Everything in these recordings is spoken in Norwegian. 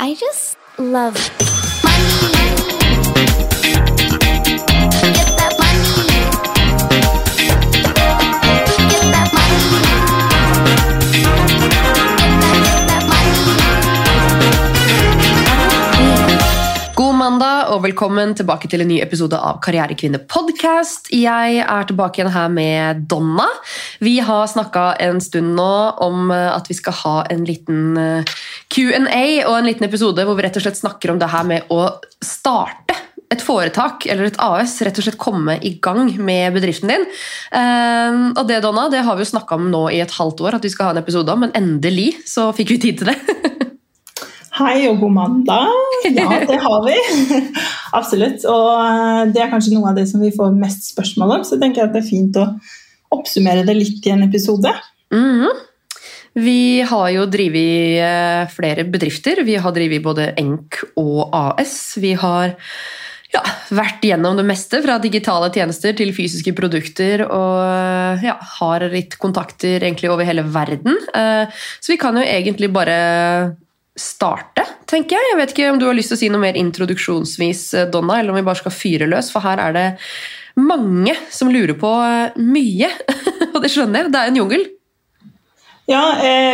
I just love money. Og velkommen tilbake til en ny episode av Karrierekvinne podcast. Jeg er tilbake igjen her med Donna. Vi har snakka en stund nå om eh, at vi skal ha en liten eh, Q&A og en liten episode hvor vi rett og slett snakker om det her med å starte et foretak eller et AS, rett og slett komme i gang med bedriften din. Eh, og det Donna, det har vi jo snakka om nå i et halvt år at vi skal ha en episode om, men endelig så fikk vi tid til det. Hei og god mandag. Ja, det har vi. Absolutt. Og eh, det er kanskje noe av det som vi får mest spørsmål om, så jeg tenker at det er fint å oppsummere det litt i en episode. Mhm. Vi har jo drevet eh, flere bedrifter. Vi har drevet både ENK og AS. Vi har ja, vært gjennom det meste, fra digitale tjenester til fysiske produkter, og ja, har litt kontakter egentlig over hele verden. Eh, Så vi kan jo egentlig bare starte, tenker jeg. Jeg vet ikke om du har lyst til å si noe mer introduksjonsvis, eh, Donna, eller om vi bare skal fyre løs, for her er det mange som lurer på eh, mye. Og det skjønner jeg, det er en jungel. Ja,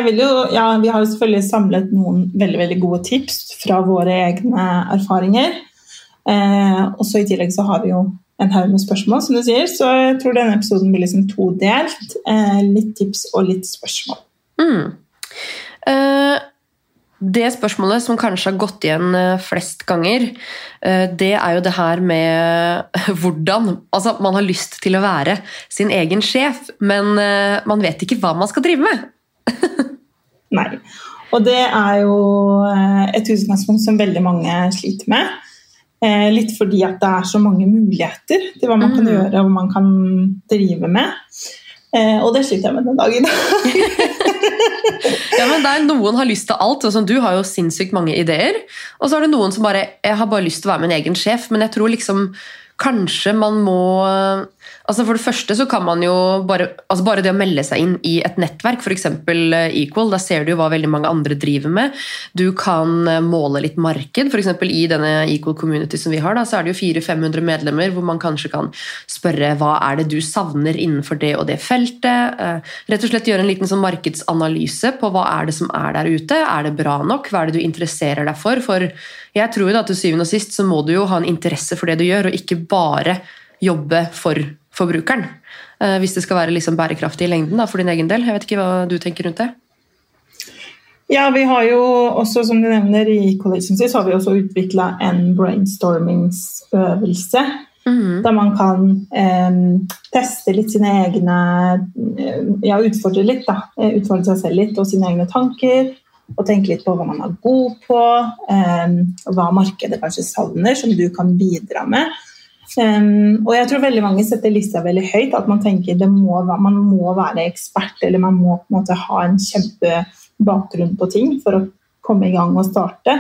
vil jo, ja, Vi har jo selvfølgelig samlet noen veldig, veldig gode tips fra våre egne erfaringer. Eh, og så I tillegg så har vi jo en haug med spørsmål, som du sier. Så jeg tror denne episoden blir liksom todelt. Eh, litt tips og litt spørsmål. Mm. Eh, det spørsmålet som kanskje har gått igjen eh, flest ganger, eh, det er jo det her med hvordan Altså, man har lyst til å være sin egen sjef, men eh, man vet ikke hva man skal drive med. Nei. Og det er jo et utgangspunkt som veldig mange sliter med. Litt fordi at det er så mange muligheter til hva man kan Mm. gjøre og hva man kan drive med. Eh, og det sliter jeg med den dag i dag. Ja, men der Noen har lyst til alt. sånn, Du har jo sinnssykt mange ideer. Og så er det noen som bare jeg har bare lyst til å være min egen sjef, men jeg tror liksom kanskje man må altså For det første så kan man jo bare altså bare det å melde seg inn i et nettverk, f.eks. Equal, da ser du jo hva veldig mange andre driver med. Du kan eh, måle litt marked. Eksempel I denne Equal Community som vi har, da, så er det jo 400-500 medlemmer hvor man kanskje kan spørre hva er det du savner innenfor det og det feltet. Eh, Rett og slett gjøre en liten sånn markedsanalyse på hva er det som er der ute. Er det bra nok? Hva er det du interesserer deg for? For jeg tror jo da til syvende og sist så må du jo ha en interesse for det du gjør, og ikke bare jobbe for forbrukeren. Eh, Hvis det skal være liksom bærekraftig i lengden da, for din egen del. Jeg vet ikke hva du tenker rundt det? Ja, vi har jo også, som du nevner, i Collisions så har vi også utvikla en brainstormingsøvelse. Mm. Der man kan eh, teste litt sine egne eh, Ja, utfordre litt, da. Eh, Utfordre seg selv litt og sine egne tanker. Og tenke litt på hva man er god på, eh, og hva markedet kanskje savner, som du kan bidra med. Um, og jeg tror veldig mange setter lista veldig høyt. At man tenker det må, man må være ekspert, eller man må på en måte ha en kjempebakgrunn på ting for å komme i gang og starte.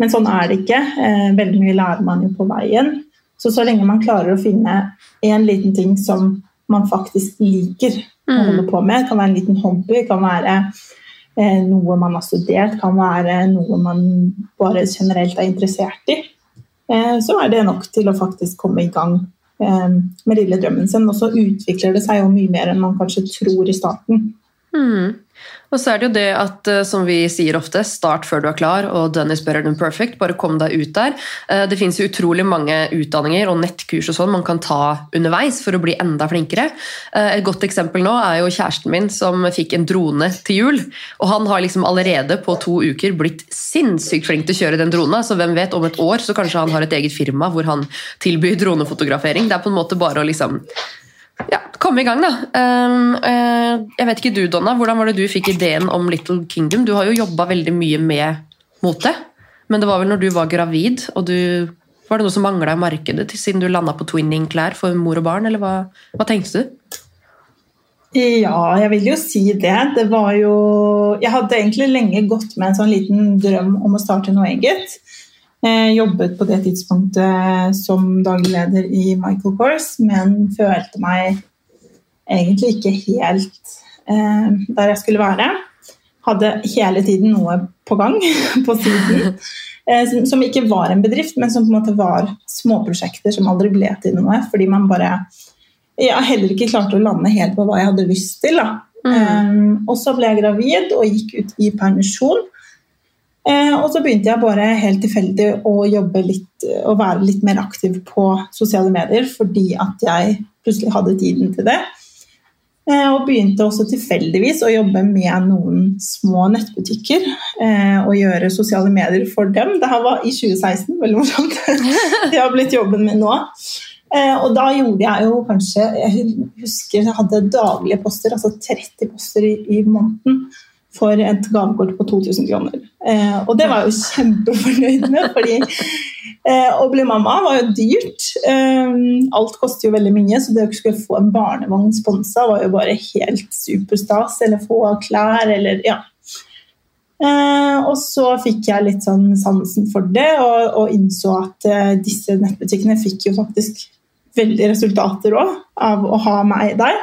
Men sånn er det ikke. Uh, veldig mye lærer man jo på veien. Så så lenge man klarer å finne en liten ting som man faktisk liker å holde på med, det kan være en liten hobby, det kan være uh, noe man har studert, kan være noe man bare generelt er interessert i, så er det nok til å faktisk komme i gang eh, med lille drømmen sin. Og så utvikler det seg jo mye mer enn man kanskje tror i starten. Mhm. Og så er det jo det at, eh, som vi sier ofte, start før du er klar, og done is better than perfect. Bare kom deg ut der. Eh, Det finnes jo utrolig mange utdanninger og nettkurs og sånn man kan ta underveis for å bli enda flinkere. Eh, Et godt eksempel nå er jo kjæresten min som fikk en drone til jul. Og han har liksom allerede på to uker blitt sinnssykt flink til å kjøre den drona, så hvem vet, om et år så kanskje han har et eget firma hvor han tilbyr dronefotografering. Det er på en måte bare å liksom ja, komme i gang, da. Um, eh, jeg vet ikke du, Donna, hvordan var det du fikk ideen om Little Kingdom? Du har jo jobba veldig mye med mote, men det var vel når du var gravid, og du Var det noe som mangla i markedet siden du landa på twinning-klær for mor og barn, eller hva, hva tenkte du? Ja, jeg vil jo si det. Det var jo Jeg hadde egentlig lenge gått med en sånn liten drøm om å starte noe eget. Jeg jobbet på det tidspunktet som daglig leder i Michael Kors, men følte meg egentlig ikke helt eh, der jeg skulle være. hadde hele tiden noe på gang på siden. eh, Som, som ikke var en bedrift, men som på en måte var småprosjekter som aldri ble til noe. Fordi man bare jeg heller ikke klarte å lande helt på hva jeg hadde lyst til. Da. Um, og så ble jeg gravid og gikk ut i permisjon. Eh, og så begynte jeg bare helt tilfeldig å jobbe litt og være litt mer aktiv på sosiale medier fordi at jeg plutselig hadde tiden til det. Eh, og begynte også tilfeldigvis å jobbe med noen små nettbutikker eh, og gjøre sosiale medier for dem. Det her var i 2016, veldig morsomt. Det har blitt jobben min nå. Eh, og da gjorde jeg jo kanskje Jeg husker jeg hadde daglige poster, altså 30 poster i, i måneden for et gavekort på 2000 kroner. Eh, og det var jeg jo kjempefornøyd med, fordi eh, å bli mamma var jo dyrt. Eh, alt koster jo veldig mye, så det å skulle få en barnevogn sponsa var jo bare helt superstas. Eller få klær, eller ja. Eh, og så fikk jeg litt sånn sansen for det, og, og innså at eh, disse nettbutikkene fikk jo faktisk veldig resultater òg av å ha meg der.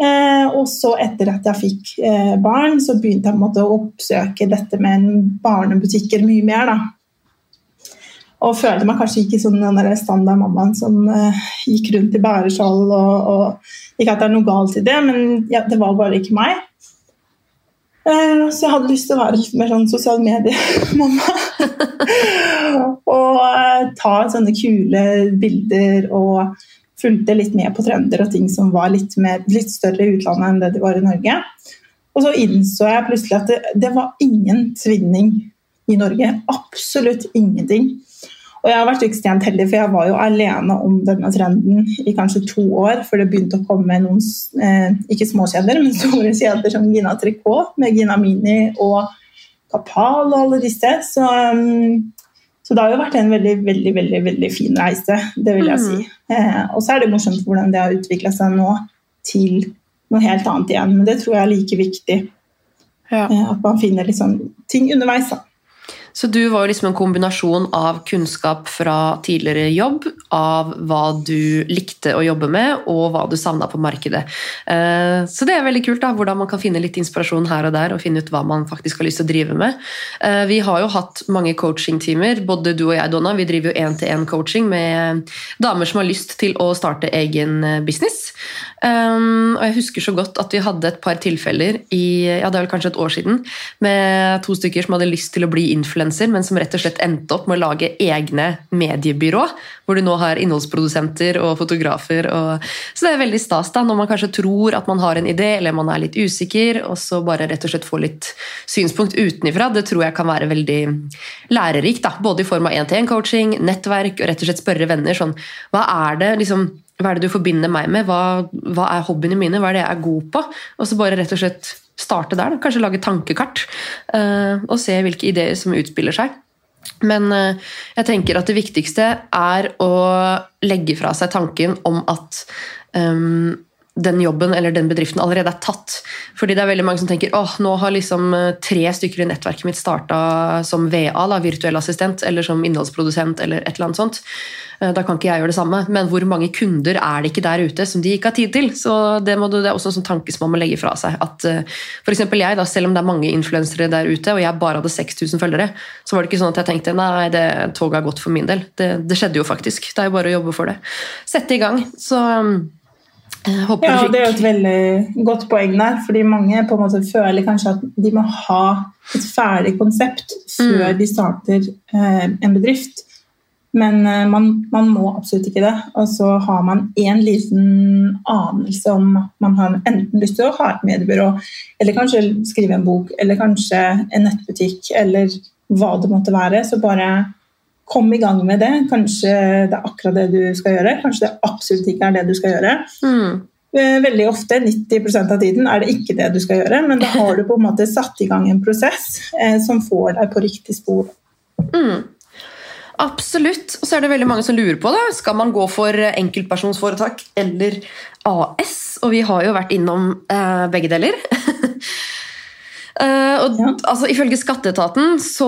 Eh, og så etter at jeg fikk eh, barn, så begynte jeg måte å oppsøke dette med barnebutikker mye mer. da. Og følte meg kanskje ikke som den standard mammaen som eh, gikk rundt i bæreskjold. Og, og, ikke at det er noe galt i det, men ja, det var bare ikke meg. Eh, så jeg hadde lyst til å være litt mer sånn sosial medie-mamma. og eh, ta sånne kule bilder og fulgte litt med på trender og ting som var litt, mer, litt større i utlandet enn det de var i Norge. Og så innså jeg plutselig at det, det var ingen tvinning i Norge. Absolutt ingenting. Og jeg har vært ekstremt heldig, for jeg var jo alene om denne trenden i kanskje to år før det begynte å komme noen eh, ikke småkjeder, men store kjeder som Gina Tricot med Gina Mini og Kapal og alle disse. Så, um, så det har jo vært en veldig, veldig, veldig, veldig fin reise, det vil jeg si. Eh, og så er det morsomt hvordan det har utvikla seg nå til noe helt annet igjen. Men det tror jeg er like viktig. Ja. Eh, at man finner sånn ting underveis. da. Så du var jo liksom en kombinasjon av kunnskap fra tidligere jobb, av hva du likte å jobbe med, og hva du savna på markedet. Eh, Så det er veldig kult, da, hvordan man kan finne litt inspirasjon her og der, og finne ut hva man faktisk har lyst til å drive med. Eh, Vi har jo hatt mange coachingtimer, både du og jeg, Donna. Vi driver jo én-til-én-coaching med damer som har lyst til å starte egen eh, business. Og jeg husker så godt at vi hadde et par tilfeller i ja, det er vel kanskje et år siden, med to stykker som hadde lyst til å bli influenser, men som rett og slett endte opp med å lage egne mediebyrå, hvor du nå har innholdsprodusenter og fotografer. Og, så det er veldig stas da, når man kanskje tror at man har en idé, eller man er litt usikker, og så bare rett og slett få litt synspunkt utenifra. Det tror jeg kan være veldig lærerikt, da, både i form av én-til-én-coaching, nettverk, og rett og slett spørre venner sånn Hva er det liksom hva er det du forbinder meg med? Hva, hva er hobbyene mine? Hva er det jeg er god på? Og så bare rett og slett starte der. Da. Kanskje lage tankekart eh, og se hvilke ideer som utspiller seg. Men eh, jeg tenker at det viktigste er å legge fra seg tanken om at ehm, den jobben eller den bedriften allerede er tatt. Fordi det er veldig mange som tenker åh, nå har liksom eh, tre stykker i nettverket mitt starta som VA, da, virtuell assistent, eller som innholdsprodusent, eller et eller annet sånt. Eh, Da kan ikke jeg gjøre det samme, men hvor mange kunder er det ikke der ute som de ikke har tid til? Så Det, du, det er også en sånn tanke som man må legge fra seg. At for eksempel jeg, da, Selv om det er mange influensere der ute, og jeg bare hadde 6000 følgere, så var det ikke sånn at jeg tenkte nei, det toget har gått for min del. Det, det skjedde jo faktisk. Det er jo bare å jobbe for det. Sette i gang. Så jeg håper Ja, Det er jo et veldig godt poeng der, fordi mange på en måte føler kanskje at de må ha et ferdig konsept før Mm. de starter eh, en bedrift. Men eh, man, man må absolutt ikke det. Og så har man en liten anelse om man har enten lyst til å ha et mediebyrå, eller kanskje skrive en bok, eller kanskje en nettbutikk, eller hva det måtte være. Så bare kom i gang med det. Kanskje det er akkurat det du skal gjøre, kanskje det absolutt ikke er det du skal gjøre. mm. Eh, Veldig ofte, 90% av tiden, er det ikke det du skal gjøre, men da har du på en måte satt i gang en prosess eh, som får deg på riktig spor. Mm. Absolutt. Og så er det veldig mange som lurer på det. Skal man gå for enkeltpersonsforetak eller AS? Og vi har jo vært innom eh, begge deler. Eh, og, Ja. altså, ifølge skatteetaten så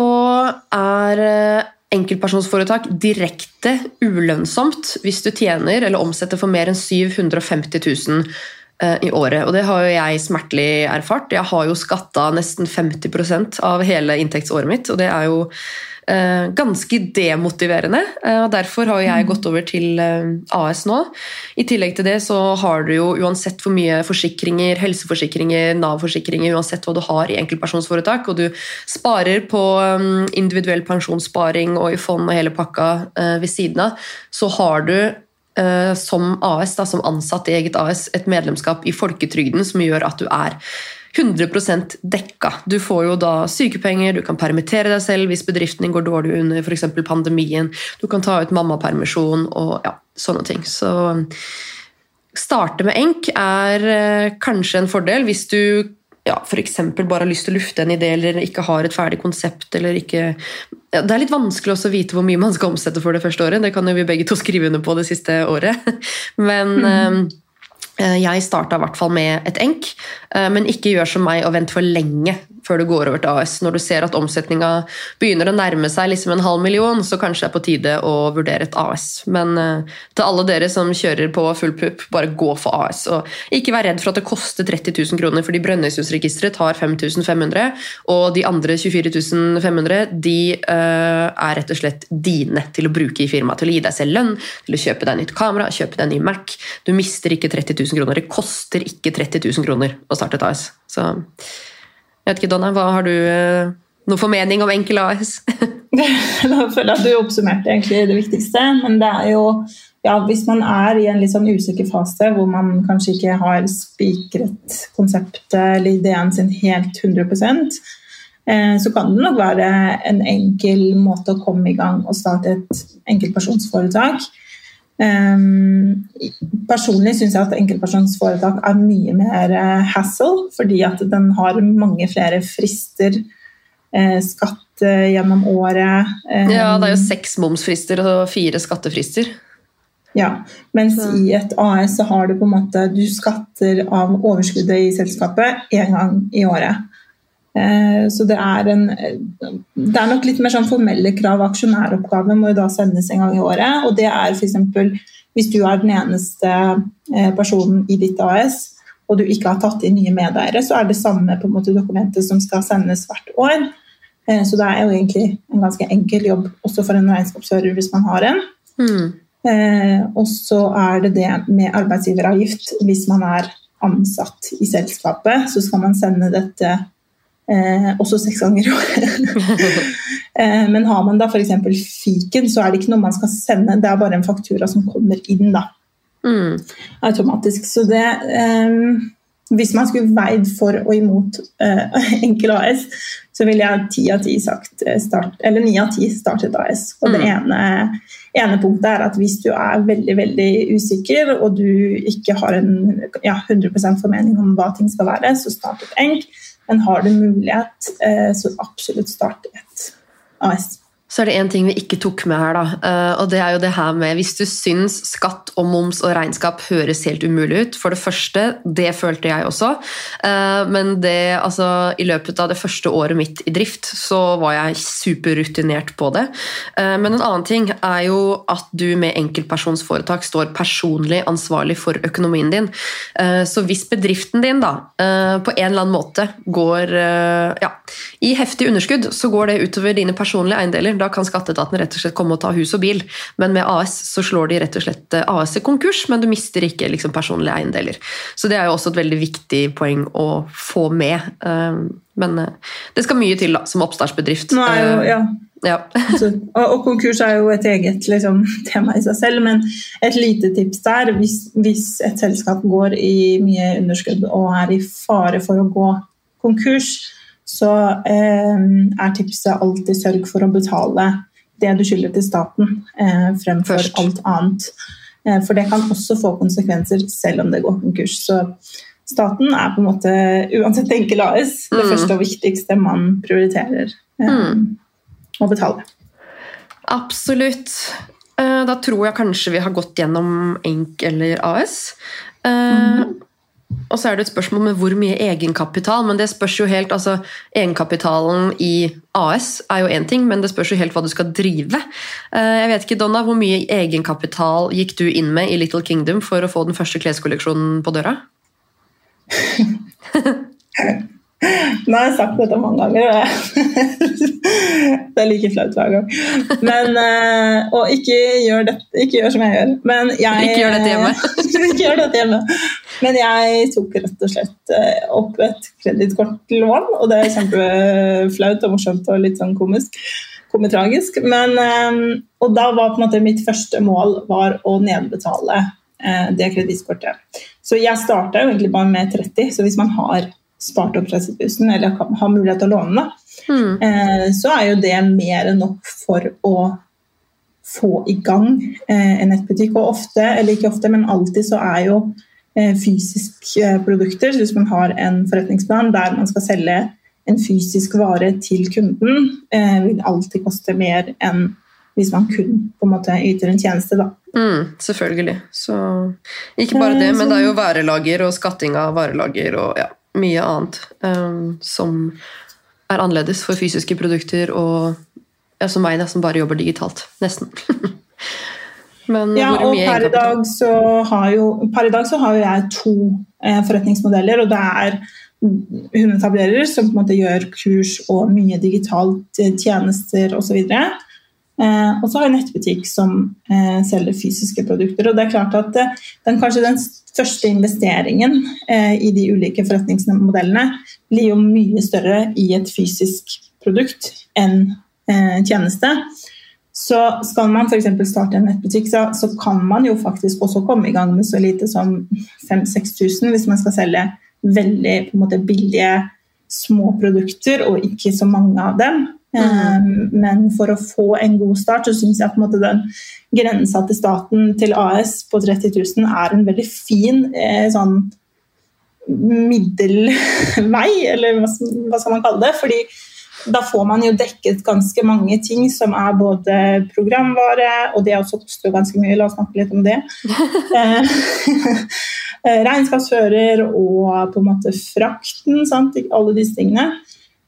er eh, enkeltpersonsforetak direkte ulønnsomt hvis du tjener eller omsetter for mer enn 750 000 eh, i året. Og det har jo jeg smertelig erfart. Jeg har jo skatta nesten 50% av hele inntektsåret mitt, og det er jo ganske demotiverende. Eh, og Derfor har jeg gått over til eh, AS nå. I tillegg til det så har du jo uansett hvor mye forsikringer, helseforsikringer, Nav-forsikringer, uansett hva du har i enkeltpersonsforetak, og du sparer på eh, individuell pensjonssparing og i fond og hele pakka eh, ved siden av, så har du eh, som AS, da, som ansatt i eget AS, et medlemskap i folketrygden som gjør at du er 100% dekka. Du får jo da sykepenger, du kan permittere deg selv hvis bedriften din går dårlig under f.eks. pandemien. Du kan ta ut mammapermisjon og ja, sånne ting. Så starte med enk er eh, kanskje en fordel hvis du ja, f.eks. bare har lyst til å lufte en idé eller ikke har et ferdig konsept. eller ikke... Ja, det er litt vanskelig også å vite hvor mye man skal omsette for det første året. Det kan jo vi begge to skrive under på det siste året. Men Mhm. Eh, jeg starta i hvert fall med et enk, eh, men ikke gjør som meg og vent for lenge før du går over til AS. Når du ser at omsetninga begynner å nærme seg liksom en halv million, så kanskje det er på tide å vurdere et AS. Men eh, til alle dere som kjører på full pupp, bare gå for AS. Og ikke vær redd for at det koster 30 000 kroner, fordi Brønnøysundregisteret tar 5500, og de andre 24 500 de er rett og slett dine til å bruke i firmaet. Til å gi deg selv lønn, til å kjøpe deg nytt kamera, kjøpe deg ny Mac. Du mister ikke 30 000 kroner. Det koster ikke 30 000 kroner å starte et AS. Så jeg vet ikke, Donna, hva har du eh, noe formening om enkel AS? Da føler jeg at du oppsummerte egentlig det viktigste. Men det er jo ja, hvis man er i en litt sånn usikker fase hvor man kanskje ikke har spikret konseptet eller ideen sin helt 100 eh, så kan det nok være en enkel måte å komme i gang og starte et enkeltpersonsforetak. Um, personlig syns jeg at enkeltpersonsforetak er mye mer eh, hassle, fordi at den har mange flere frister. Eh, skatt eh, gjennom året. Um, Ja, det er jo seks momsfrister og fire skattefrister. ja, Mens Så- i et AS så har du på en måte Du skatter av overskuddet i selskapet én gang i året. Eh, Så det er en Det er nok litt mer sånn formelle krav. Aksjonæroppgave må jo da sendes en gang i året. Og det er f.eks. hvis du er den eneste eh, personen i ditt AS, og du ikke har tatt inn nye medeiere, så er det samme på en måte dokumentet som skal sendes hvert år. Eh, Så det er jo egentlig en ganske enkel jobb også for en regnskapsfører hvis man har en. Eh, og så er det det med arbeidsgiveravgift. Hvis man er ansatt i selskapet, så skal man sende dette eh, også seks ganger eh, men har man da f.eks. fiken, så er det ikke noe man skal sende, det er bare en faktura som kommer inn da, Mm. automatisk. Så det eh, Hvis man skulle veid for og imot eh, enkel AS, så ville jeg ti av ti sagt eh, start, eller ni av ti startet AS. Og det Mm. ene, ene punktet er at hvis du er veldig veldig usikker, og du ikke har en ja, 100% formening om hva ting skal være, så start et enk. Men har du mulighet, eh, så absolutt start et AS. Så er det én ting vi ikke tok med her, da. eh, Og det er jo det her med hvis du syns skatt og moms og regnskap høres helt umulig ut. For det første, det følte jeg også. eh, Men det, altså, i løpet av det første året mitt i drift, så var jeg superrutinert på det. Eh, Men en annen ting er jo at du med enkeltpersonsforetak står personlig ansvarlig for økonomien din. Så hvis bedriften din da på en eller annen måte går ja, i heftig underskudd, så går det utover dine personlige eiendeler. Da kan skatteetaten rett og slett komme og ta hus og bil. Men med AS så slår de rett og slett eh, AS i konkurs, men du mister ikke liksom, personlige eiendeler. Så det er jo også et veldig viktig poeng å få med. Eh, Men eh, det skal mye til da, som oppstartsbedrift. Nå er jo, ja, ja. altså, og, og konkurs er jo et eget liksom, tema i seg selv, men et lite tips der hvis, hvis et selskap går i mye underskudd og er i fare for å gå konkurs, så eh, er tipset alltid sørg for å betale det du skylder til staten eh, fremfor Først. alt annet. Eh, for det kan også få konsekvenser selv om det går konkurs. Så staten er på en måte, uansett enkel AS, det Mm. første og viktigste man prioriterer Mm. å betale. Absolutt. Da tror jeg kanskje vi har gått gjennom ENK eller AS. Mm Mhm. Og så er det et spørsmål med hvor mye egenkapital, men det spørs jo helt altså Egenkapitalen i AS er jo én ting, men det spørs jo helt hva du skal drive. Eh, Jeg vet ikke, Donna, Hvor mye egenkapital gikk du inn med i Little Kingdom for å få den første kleskolleksjonen på døra? Nå har jeg sagt dette mange ganger, det er like flaut hver gang. Men, eh, og ikke gjør, det, ikke gjør som jeg gjør. Men jeg, Ikke gjør dette hjemme. ikke gjør dette hjemme. Men jeg tok rett og slett eh, opp et kredittkortlån, og det er kjempeflaut og morsomt og litt sånn komisk. Komitragisk. Men, eh, og da var på en måte mitt første mål var å nedbetale eh, det kredittkortet. Så jeg starta egentlig bare med 30, så hvis man har spart opp 30 000, eller har mulighet til å låne, Mm. så er jo det mer enn nok for å få i gang en nettbutikk. Og ofte, eller ikke ofte, men alltid så er jo eh, fysiske eh, produkter, så hvis man har en forretningsplan der man skal selge en fysisk vare til kunden, eh, vil alltid koste mer enn hvis man kun på en måte yter en tjeneste. Da. Mm, selvfølgelig. Så ikke bare det, men det er jo varelager og skatting av varelager og ja, mye annet um, som er annerledes for fysiske produkter og ja, som meg, da, som bare jobber digitalt. Nesten. men Ja, og per i, dag så har jo, per i dag så har jo jeg to eh, forretningsmodeller, og det er hundetablerer som på en måte gjør kurs og mye digitalt eh, tjenester osv. Eh, og så har jeg nettbutikk som eh, selger fysiske produkter. og det er klart at eh, den, Kanskje den første investeringen eh, i de ulike forretningsmodellene blir jo mye større i et fysisk produkt enn eh, tjeneste. Så skal man f.eks. starte en nettbutikk, så, så kan man jo faktisk også komme i gang med så lite som 5000-6000 hvis man skal selge veldig måte, billige små produkter og ikke så mange av dem. Eh, Men for å få en god start, så syns jeg på en måte den grensa til staten til AS på 30 000 er en veldig fin eh, sånn middelvei, eller hva, hva skal man kalle det? Fordi da får man jo dekket ganske mange ting som er både programvare, og det også koster jo ganske mye, la oss snakke litt om det. Eh, Regnskapsfører og på en måte frakten, sant? alle disse tingene.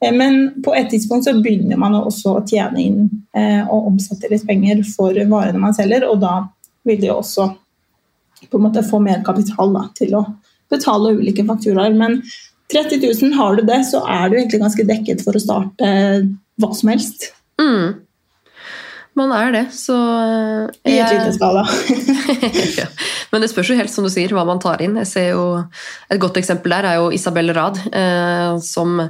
Eh, Men på et tidspunkt så begynner man også å tjene inn eh, og omsette litt penger for varene man selger, og da vil jo også på en måte få mer kapital da, til å betale ulike fakturaer. Men 30 000 har du det, så er du egentlig ganske dekket for å starte hva som helst. Mm. Man er det, så I et jeg- lite skala. ja. Men det spørs jo helt som du sier, hva man tar inn. Jeg ser jo, Et godt eksempel der er jo Isabel Rad, eh, som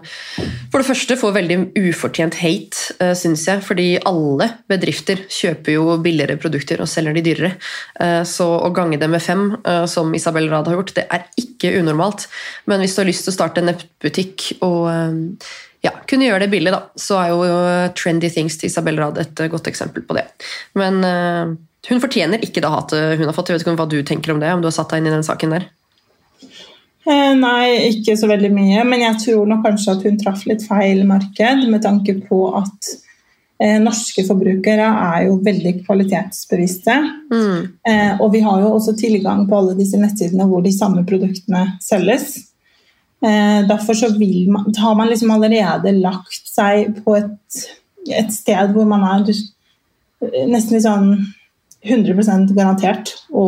for det første får veldig ufortjent hate, eh, syns jeg. Fordi alle bedrifter kjøper jo billigere produkter og selger de dyrere. Eh, så å gange det med fem, eh, som Isabel Rad har gjort, det er ikke unormalt. Men hvis du har lyst til å starte en nettbutikk og eh, ja, kunne gjøre det billig, da, så er jo eh, Trendy Things til Isabel Rad et eh, godt eksempel på det. Men uh, hun fortjener ikke det hatet hun har fått. Jeg vet ikke om hva du tenker om det, om du har satt deg inn i den saken der. Eh, Nei, ikke så veldig mye, men jeg tror nok kanskje at hun traff litt feil marked med tanke på at eh, norske forbrukere er jo veldig kvalitetsbevisste. Mm. Eh, og vi har jo også tilgang på alle disse nettsidene hvor de samme produktene selges. Eh, derfor så man, har man liksom allerede lagt seg på et, et sted hvor man er nesten litt sånn 100% garantert å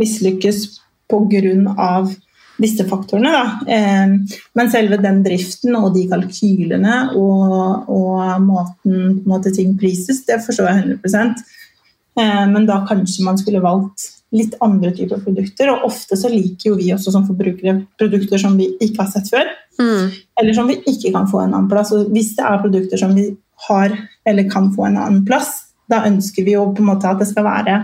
mislykkes pga. disse faktorene. Da. Eh, men selve den driften og de kalkylene og, og måten måte, ting prises, det forstår jeg 100 eh, Men da kanskje man skulle valgt litt andre typer produkter. Og ofte så liker jo vi også som forbrukere produkter som vi ikke har sett før. Mm. Eller som vi ikke kan få en annen plass. Og hvis det er produkter som vi har eller kan få en annen plass, da ønsker vi jo på en måte at det skal være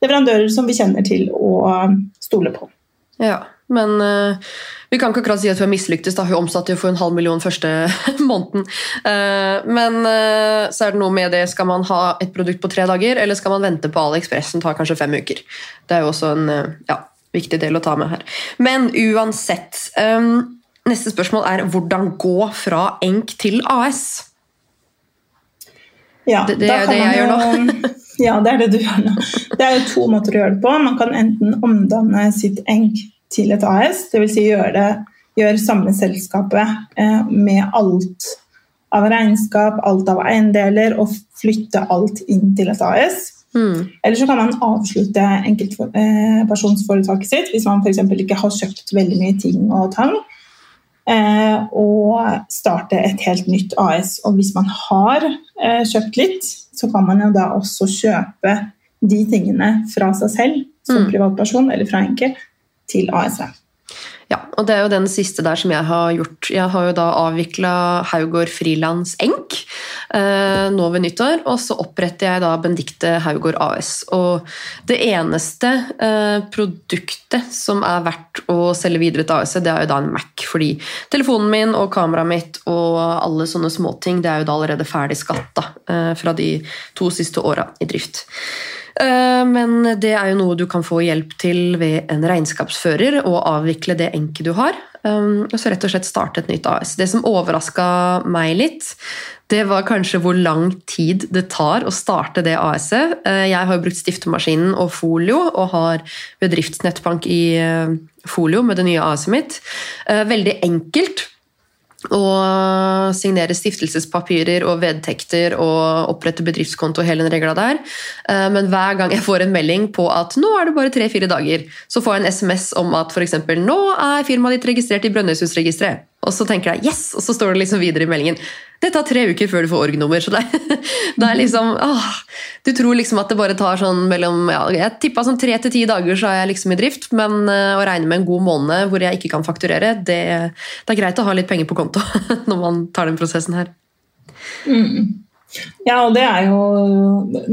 leverandører som vi kjenner til og stole på. Ja, men uh, vi kan ikke akkurat si at hun er mislyktes. da. Hun omsatte jo for en halv million første måneden. Uh, men uh, så er det noe med det, skal man ha et produkt på tre dager, eller skal man vente på AliExpress som tar kanskje fem uker? Det er jo også en ja, viktig del å ta med her. Men uansett, um, neste spørsmål er hvordan gå fra enk til AS? Ja, Det- det er jo det jeg gjør nå. Ja, det er det du gjør nå. Det er jo to måter å gjøre det på. Man kan enten omdanne sitt ENK til et AS, dvs. Si gjøre det, samme selskapet eh, med alt av regnskap, alt av eiendeler, og flytte alt inn til et AS. Mm. Eller så kan man avslutte enkeltpersonsforetaket sitt hvis man f.eks. ikke har kjøpt veldig mye ting og tang. Eh, og starte et helt nytt AS. Og hvis man har eh, kjøpt litt, så kan man jo da også kjøpe de tingene fra seg selv som Mm. privatperson eller fra enkel til AS-et. Ja, og det er jo den siste der som jeg har gjort. Jeg har jo da avvikla Haugård Frilans Enk eh, nå ved nyttår, og så oppretter jeg da Bendikte Haugård AS. Og det eneste eh, produktet som er verdt å selge videre til AS, det er jo da en Mac, fordi telefonen min og kameraet mitt og alle sånne småting, det er jo da allerede ferdig skatta eh, fra de to siste åra i drift. Eh, Men det er jo noe du kan få hjelp til ved en regnskapsfører og avvikle det enket du har. Um, Og så rett og slett starte et nytt AS. Det som overraska meg litt, det var kanskje hvor lang tid det tar å starte det AS-et. Eh, Jeg har jo brukt stiftemaskinen og Folio, og har bedriftsnettbank i eh, Folio med det nye AS-et mitt. Eh, Veldig enkelt og signere stiftelsespapirer og vedtekter og opprette bedriftskonto og hele den regla der. Eh, Men hver gang jeg får en melding på at nå er det bare tre-fire dager, så får jeg en SMS om at f.eks. nå er firmaet ditt registrert i Brønnøysundregisteret. Og så tenker jeg yes, og så står det liksom videre i meldingen. Det tar tre uker før du får org-nummer. Så det, det er liksom Du tror liksom at det bare tar sånn mellom ja, Jeg tippa sånn tre til ti dager, så er jeg liksom i drift. Men eh, å regne med en god måned hvor jeg ikke kan fakturere, det, det er greit å ha litt penger på konto når man tar den prosessen her. Mm. Ja, og det er jo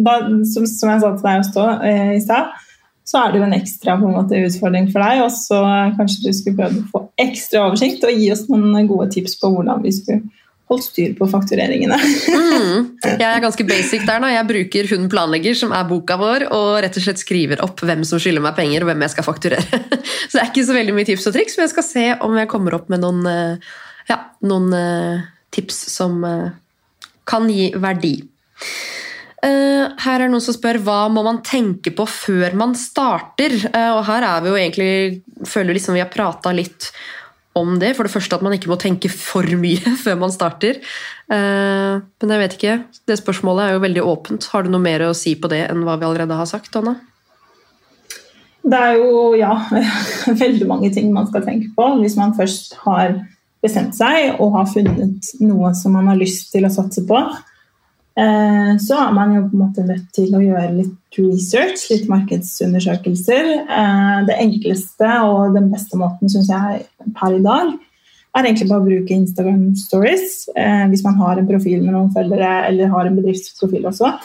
da, som, som jeg sa til deg også, eh, i stad, så er det jo en ekstra på en måte, utfordring for deg. Og så kanskje du skulle prøve å få ekstra oversikt og gi oss noen gode tips på hvordan vi skulle holdt styr på faktureringene. Mm. Jeg er ganske basic der nå. Jeg bruker Hun planlegger, som er boka vår, og rett og slett skriver opp hvem som skylder meg penger, og hvem jeg skal fakturere. Så det er ikke så veldig mye tips og triks, men jeg skal se om jeg kommer opp med noen, eh, ja, noen eh, tips som eh, kan gi verdi. Her er noen som spør hva må man tenke på før man starter. Og her er vi jo egentlig føler liksom vi har prata litt om det. For det første at man ikke må tenke for mye før man starter. Eh, Men jeg vet ikke. Det spørsmålet er jo veldig åpent. Har du noe mer å si på det enn hva vi allerede har sagt, Anna? Det er jo ja, veldig mange ting man skal tenke på hvis man først har bestemt seg og har funnet noe som man har lyst til å satse på. Eh, Så er man jo på en måte nødt til å gjøre litt research, litt markedsundersøkelser. Eh, Det enkleste og den beste måten synes jeg per i dag er egentlig bare å bruke Instagram stories eh, hvis man har en profil med noen følgere eller har en bedriftsprofil også.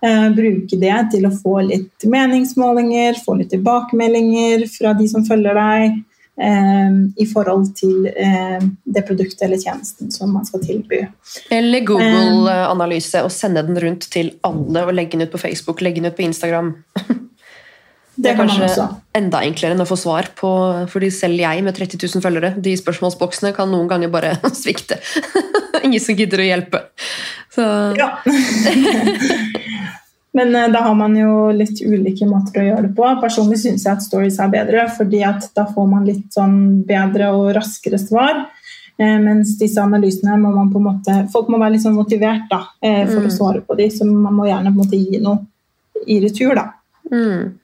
Bruke det til å få litt meningsmålinger, få litt tilbakemeldinger fra de som følger deg, i forhold til eh, det produktet eller tjenesten som man skal tilby. Eller Google-analyse og sende den rundt til alle og legge den ut på Facebook, legge den ut på Instagram. Det, er kanskje enda enklere enn å få svar på Fordi selv jeg med 30 000 følgere, de spørsmålsboksene kan noen ganger bare svikte. Ingen som gidder å hjelpe. Så Ja. Men eh, da har man jo litt ulike måter å gjøre det på. Personlig syns jeg at stories er bedre, fordi at da får man litt sånn bedre og raskere svar. Eh, mens disse analysene må man på en måte Folk må være litt sånn motivert da, eh, for Mm. å svare på dem, så man må gjerne på en måte gi noe i retur. da. mm.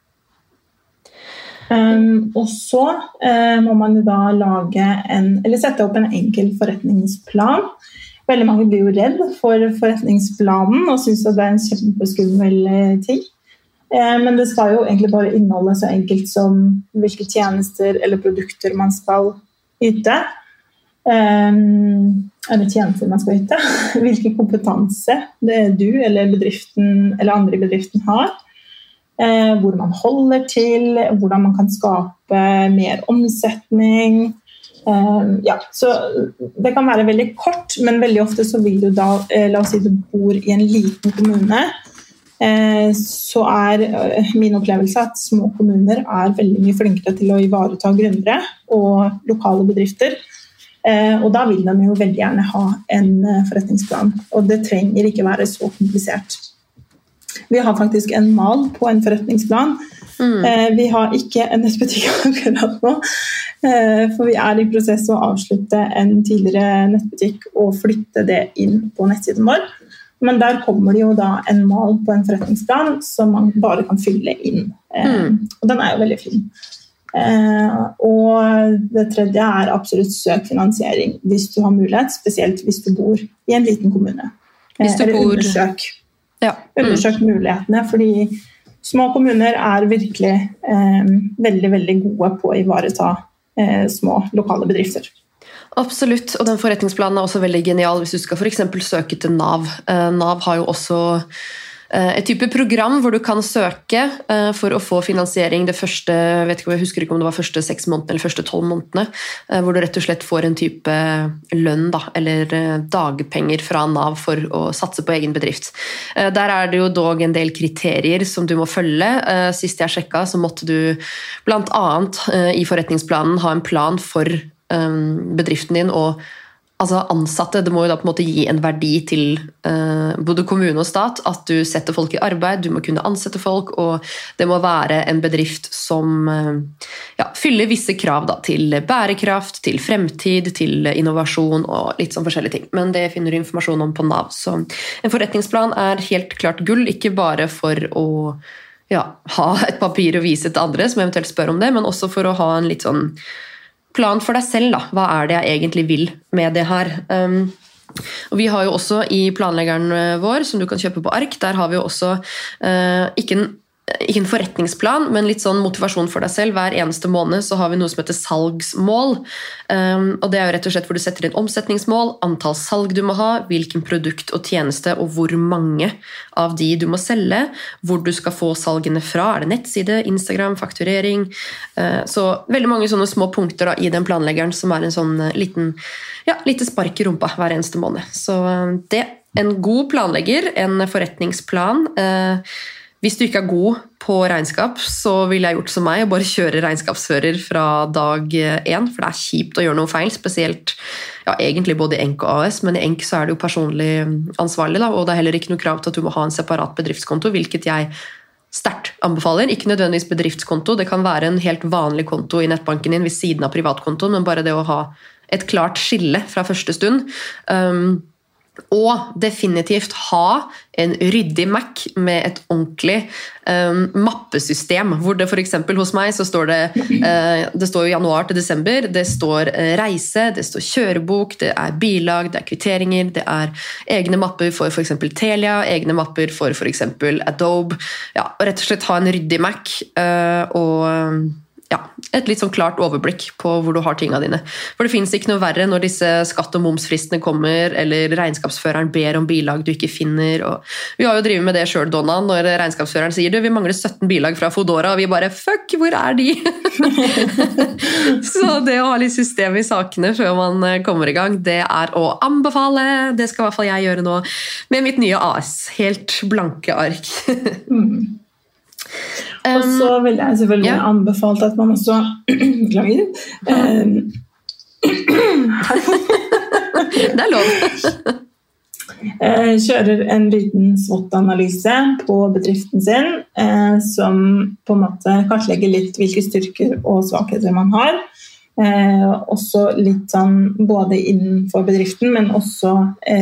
Um, og så eh, må man da lage en, eller sette opp en enkel forretningsplan. Veldig mange blir jo redd for forretningsplanen og syns det er en kjempeskummel eh, ting. Eh, men det skal jo egentlig bare inneholde så enkelt som hvilke tjenester eller produkter man skal yte. Um, eller tjenester man skal yte. Hvilken kompetanse du eller bedriften eller andre i bedriften har. Eh, hvor man holder til, hvordan man kan skape mer omsetning. Eh, ja, så Det kan være veldig kort, men veldig ofte så vil du da eh, La oss si du bor i en liten kommune. Eh, så er eh, min opplevelse at små kommuner er veldig mye flinkere til å ivareta gründere og lokale bedrifter. Og da vil de jo veldig gjerne ha en forretningsplan. Og det trenger ikke være så komplisert. Vi har faktisk en mal på en forretningsplan. Mm. Vi har ikke en nettbutikk akkurat nå, for vi er i prosess å avslutte en tidligere nettbutikk og flytte det inn på nettsiden vår. Men der kommer det jo da en mal på en forretningsplan som man bare kan fylle inn. Eh, Mm. Og den er jo veldig fin. Eh, og det tredje er absolutt søk finansiering hvis du har mulighet, spesielt hvis du bor i en liten kommune. Hvis du eller bor- undersøk, Ja. Mm. undersøk mulighetene, fordi små kommuner er virkelig eh, veldig, veldig gode på å ivareta eh, små lokale bedrifter. Absolutt, og den forretningsplanen er også veldig genial hvis du skal eksempel søke til Nav. Eh, Nav har jo også eh, et type program hvor du kan søke eh, for å få finansiering det første jeg ikke, jeg husker ikke om det var første seks månedene eller første tolv månedene, eh, hvor du rett og slett får en type lønn da, eller eh, dagpenger fra Nav for å satse på egen bedrift. Eh, Der er det jo dog en del kriterier som du må følge. Eh, Sist jeg sjekka, så måtte du bl.a. i forretningsplanen ha en plan for bedriften din og altså ansatte. Det må jo da på en måte gi en verdi til eh, både kommune og stat at du setter folk i arbeid, du må kunne ansette folk, og det må være en bedrift som eh, ja, fyller visse krav da, til bærekraft, til fremtid, til innovasjon og litt sånn forskjellige ting. Men det finner du informasjon om på Nav. Så en forretningsplan er helt klart gull, ikke bare for å ja, ha et papir å vise til andre som eventuelt spør om det, men også for å ha en litt sånn plan for deg selv. Da. Hva er det jeg egentlig vil med det her? Um, og Vi har jo også i planleggeren eh, vår, som du kan kjøpe på ark, der har vi jo også uh, ikke en ikke en forretningsplan, men litt sånn motivasjon for deg selv. Hver eneste måned så har vi noe som heter salgsmål. Um, og Det er jo rett og slett hvor du setter inn omsetningsmål, antall salg du må ha, hvilken produkt og tjeneste og hvor mange av de du må selge, hvor du skal få salgene fra. Er det nettside, Instagram, fakturering? Uh, så veldig mange sånne små punkter da, i den planleggeren som er en sånn uh, liten ja, lite spark i rumpa hver eneste måned. Så uh, det en god planlegger, en forretningsplan. Uh, hvis du ikke er god på regnskap, så ville jeg gjort som meg og bare kjøre regnskapsfører fra dag én. For det er kjipt å gjøre noe feil, spesielt ja, egentlig både i Enk og AS, men i Enk så er du personlig ansvarlig, da, og det er heller ikke noe krav til at du må ha en separat bedriftskonto, hvilket jeg sterkt anbefaler. Ikke nødvendigvis bedriftskonto, det kan være en helt vanlig konto i nettbanken din ved siden av privatkontoen, men bare det å ha et klart skille fra første stund. Um, og definitivt ha en ryddig Mac med et ordentlig um, mappesystem. Hvor det f.eks. hos meg så står det uh, Det står januar til desember. Det står uh, reise, det står kjørebok, det er bilag, det er kvitteringer, det er egne mapper for f.eks. Telia, egne mapper for f.eks. Adobe. Ja, rett og slett ha en ryddig Mac uh, og ja, et litt sånn klart overblikk på hvor du har tinga dine. For det fins ikke noe verre når disse skatt- og momsfristene kommer, eller regnskapsføreren ber om bilag du ikke finner. Vi har jo drevet med det sjøl, Donna, når regnskapsføreren sier du, vi mangler 17 bilag fra Fodora, og vi bare fuck, hvor er de? Så det å ha litt system i sakene før man eh, kommer i gang, det er å anbefale. Det skal i hvert fall jeg gjøre nå med mitt nye AS. Helt blanke ark. Og så ville jeg selvfølgelig ja. anbefalt at man også Beklager. Um, det er lov. eh, kjører en liten SWOT-analyse på bedriften sin, eh, som på en måte kartlegger litt hvilke styrker og svakheter man har. Eh, også litt sånn både innenfor bedriften, men også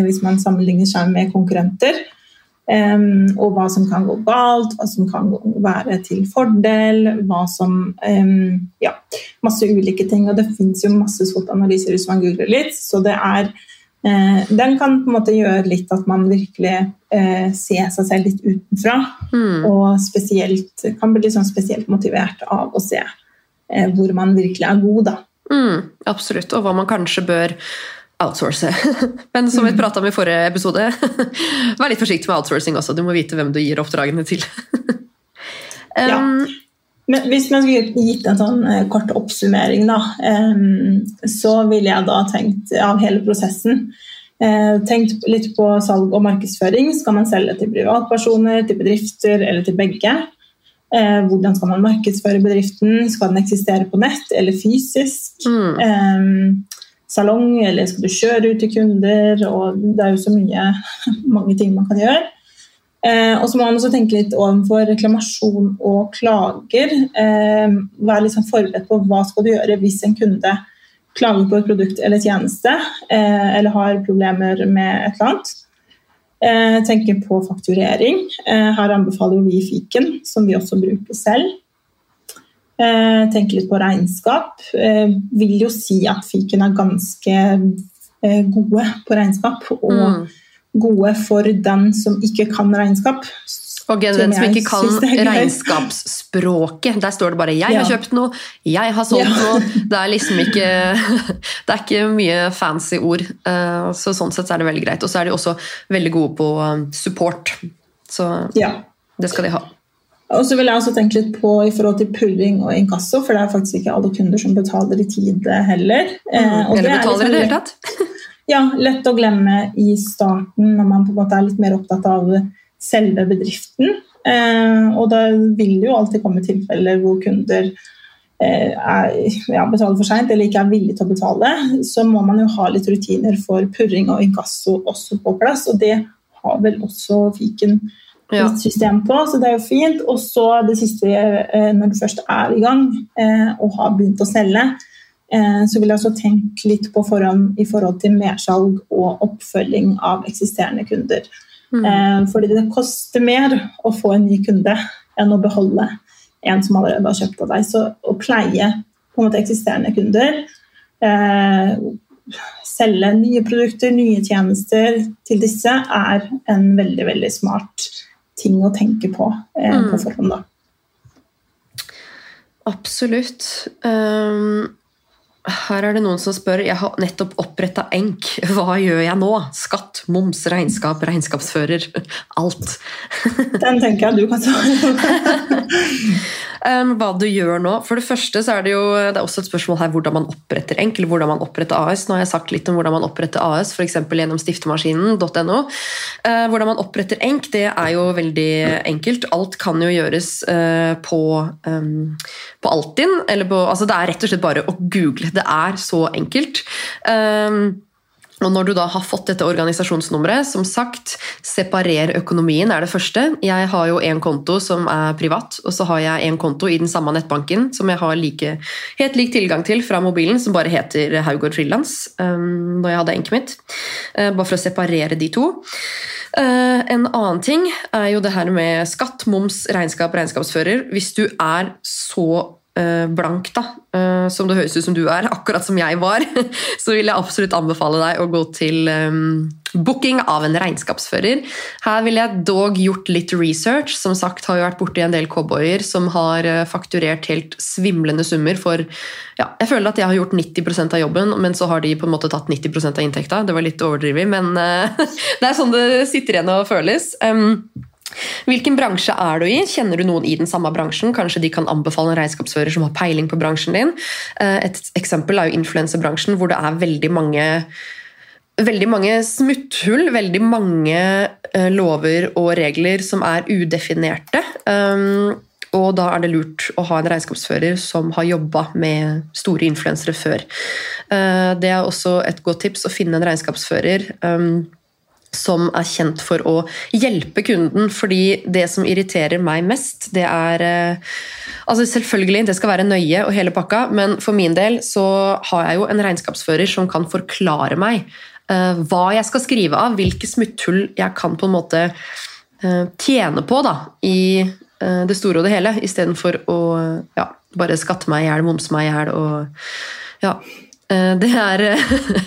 hvis man sammenligner seg med konkurrenter. Um, og hva som kan gå galt, hva som kan gå, være til fordel, hva som um, Ja, masse ulike ting. Og det fins jo masse SWOT-analyser hvis man googler litt, så det er uh, Den kan på en måte gjøre litt at man virkelig uh, ser seg selv litt utenfra. Mm. Og spesielt, kan bli litt sånn spesielt motivert av å se uh, hvor man virkelig er god, da. Mm, absolutt, og hva man kanskje bør outsource. Men som vi prata om i forrige episode, vær litt forsiktig med outsourcing også. Du må vite hvem du gir oppdragene til. Ja. um, Men hvis man skulle gitt en sånn eh, kort oppsummering, da, så ville jeg da tenkt av hele prosessen eh, tenkt litt på salg og markedsføring. Skal man selge til privatpersoner, til bedrifter eller til begge? Eh, hvordan skal man markedsføre bedriften? Skal den eksistere på nett eller fysisk? mm, salong, eller skal du kjøre ut til kunder? Og det er jo så mye, mange ting man kan gjøre. Eh, og så må man også tenke litt overfor reklamasjon og klager. Eh, være litt sånn forberedt på hva skal du gjøre hvis en kunde klager på et produkt eller tjeneste, eh, eller har problemer med et eller annet. Eh, tenker på fakturering. Eh, her anbefaler vi fiken, som vi også bruker selv. Eh, tenker litt på regnskap. Eh, vil jo si at fiken er ganske eh, gode på regnskap. Og Mm. gode for den som ikke kan regnskap. Og den Som ikke kan regnskapsspråket. Der står det bare 'jeg har kjøpt noe', 'jeg har solgt Ja. noe'. Det er liksom ikke Det er ikke mye fancy ord. Så sånn sett er det veldig greit. Og så er de også veldig gode på um, support. Så Ja. det skal de ha. Og så vil jeg også tenke litt på i forhold til purring og inkasso, for det er faktisk ikke alle kunder som betaler i tide heller. Mm, og Eller er betaler i sånn det hele tatt. Ja, lett å glemme i starten når man på en måte er litt mer opptatt av selve bedriften. Eh, og da vil det jo alltid komme tilfeller hvor kunder eh, er, ja, betaler for seint eller ikke er villige til å betale. Så må man jo ha litt rutiner for purring og inkasso også på plass, og det har vel også fiken Ja. system på, så det er jo fint. Og så det siste, eh, når du først er i gang eh, og har begynt å selge, eh, så vil jeg også tenke litt på forhånd i forhold til mersalg og oppfølging av eksisterende kunder. Mm. Fordi det koster mer å få en ny kunde enn å beholde en som allerede har kjøpt av deg. Så å pleie på en måte eksisterende kunder, eh, selge nye produkter, nye tjenester til disse, er en veldig, veldig smart ting å tenke på eh, Mm. på forhånd. Da. Absolutt. Um, her er det noen som spør Jeg har nettopp oppretta ENK. Hva gjør jeg nå? Skatt, moms, regnskap, regnskapsfører. Alt. Den tenker jeg du kan ta. Um, hva du gjør nå? For det første så er det jo det er også et spørsmål her hvordan man oppretter ENK, eller hvordan man oppretter AS. Nå har jeg sagt litt om hvordan man oppretter AS, f.eks. gjennom stiftemaskinen.no. Uh, hvordan man oppretter ENK, det er jo veldig enkelt. Alt kan jo gjøres uh, på, um, på Altinn. Eller på, altså det er rett og slett bare å google. Det er så enkelt. Um, og når du da har fått dette organisasjonsnummeret, som sagt, separer økonomien er det første. Jeg har jo en konto som er privat, og så har jeg en konto i den samme nettbanken som jeg har like, helt lik tilgang til fra mobilen, som bare heter Haugård Frilans, um, når jeg hadde enket mitt. Uh, bare for å separere de to. Uh, en annen ting er jo det her med skatt, moms, regnskap, regnskapsfører. Hvis du er så blank, da, uh, som det høres ut som du er, akkurat som jeg var, så vil jeg absolutt anbefale deg å gå til um, booking av en regnskapsfører. Her ville jeg dog gjort litt research. Som sagt har jeg vært borti en del cowboyer som har uh, fakturert helt svimlende summer for ja, Jeg føler at jeg har gjort 90% av jobben, men så har de på en måte tatt 90% av inntekta. Det var litt overdrevet, men det er sånn det sitter igjen og føles. Um, Hvilken bransje er du i? Kjenner du noen i den samme bransjen? Kanskje de kan anbefale en regnskapsfører som har peiling på bransjen din. Eh, Et eksempel er jo influenserbransjen, hvor det er veldig mange Veldig mange smutthull, veldig mange eh, lover og regler som er udefinerte. Um, og da er det lurt å ha en regnskapsfører som har jobba med store influensere før. Eh, det er også et godt tips å finne en regnskapsfører som er kjent for å hjelpe kunden. Fordi det som irriterer meg mest, det er eh, altså Selvfølgelig, det skal være nøye og hele pakka, men for min del så har jeg jo en regnskapsfører som kan forklare meg eh, hva jeg skal skrive av, hvilke smutthull jeg kan på en måte eh, tjene på da, i det store og det hele, istedenfor å ja, bare skatte meg i hjel, momse meg i hjel og ja. Eh, Det er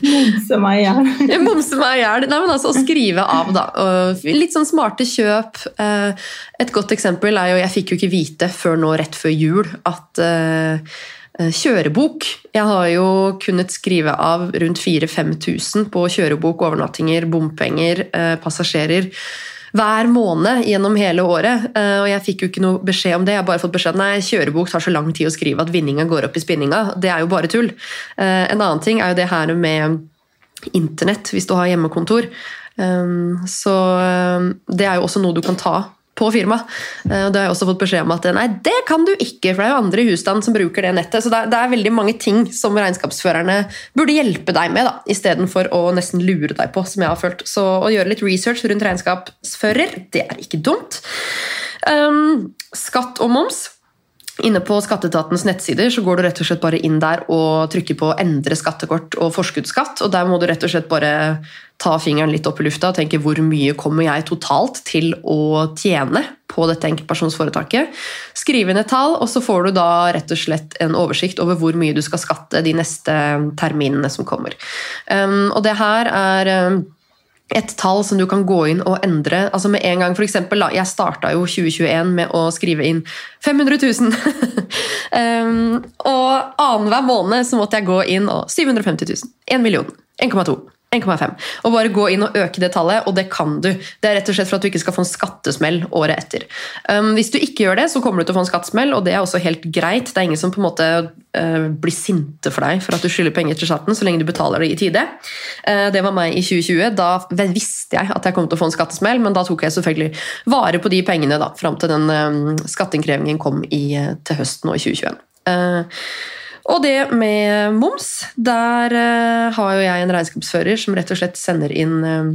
Momse meg i hjel. Momse meg i hjel. Nei, men altså å skrive av, da. Litt sånn smarte kjøp. Eh, Et godt eksempel er jo Jeg fikk jo ikke vite før nå rett før jul at eh, eh, Kjørebok. Jeg har jo kunnet skrive av rundt 4000-5000 på kjørebok, overnattinger, bompenger, eh, passasjerer. Hver måned gjennom hele året. eh, Og jeg fikk jo ikke noe beskjed om det. Jeg har bare fått beskjed om nei, kjørebok tar så lang tid å skrive at vinninga går opp i spinninga. Det er jo bare tull. Eh, En annen ting er jo det her med internett hvis du har hjemmekontor. Um, Så det er jo også noe du kan ta på firma. Uh, og Det har jeg også fått beskjed om at nei, det kan du ikke, for det er jo andre i husstand som bruker det nettet. Så det er veldig mange ting som regnskapsførerne burde hjelpe deg med, da, istedenfor å nesten lure deg på, som jeg har følt. Så å gjøre litt research rundt regnskapsfører, det er ikke dumt. Um, skatt og moms. Inne på skatteetatens nettsider så går du rett og slett bare inn der og trykker på 'endre skattekort og forskuddsskatt'. og Der må du rett og slett bare ta fingeren litt opp i lufta og tenke hvor mye kommer jeg totalt til å tjene på dette enkeltpersonsforetaket. Skriv inn et tall, og så får du da rett og slett en oversikt over hvor mye du skal skatte de neste terminene som kommer. Um, og det her er um, et tall som du kan gå inn og endre. altså med en gang, for eksempel, Jeg starta jo 2021 med å skrive inn 500 000. um, og annenhver måned så måtte jeg gå inn og 750 000. 1 million. 1,2. 1,5. Og bare gå inn og øke det tallet, og det kan du. Det er rett og slett for at du ikke skal få en skattesmell året etter. Um, hvis du ikke gjør det, så kommer du til å få en skattesmell, og det er også helt greit. Det er ingen som på en måte uh, blir sinte for deg for at du skylder penger til staten, så lenge du betaler det i tide. Uh, det var meg i 2020. Da visste jeg at jeg kom til å få en skattesmell, men da tok jeg selvfølgelig vare på de pengene da, fram til den um, skatteinnkrevingen kom i, uh, til høsten nå i 2021. Uh, og det med moms, der uh, har jo jeg en regnskapsfører som rett og slett sender inn uh,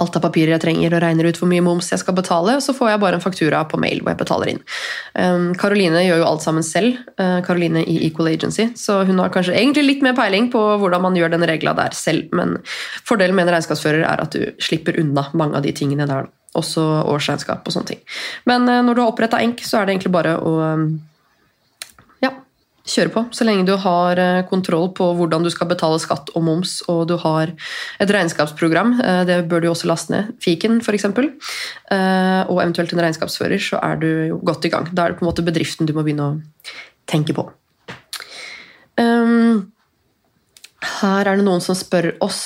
alt av papirer jeg trenger og regner ut hvor mye moms jeg skal betale, og så får jeg bare en faktura på mail hvor jeg betaler inn. Karoline um, gjør jo alt sammen selv, Karoline uh, i Equal Agency, så hun har kanskje egentlig litt mer peiling på hvordan man gjør den regla der selv, men fordelen med en regnskapsfører er at du slipper unna mange av de tingene der, også årsregnskap og sånne ting. Men når du har oppretta ENK, så er det egentlig bare å um, kjøre på. Så lenge du har eh, kontroll på hvordan du skal betale skatt og moms, og du har et regnskapsprogram, eh, det bør du også laste ned, fiken f.eks., eh, og eventuelt en regnskapsfører, så er du jo godt i gang. Da er det på en måte bedriften du må begynne å tenke på. Her er det noen som spør oss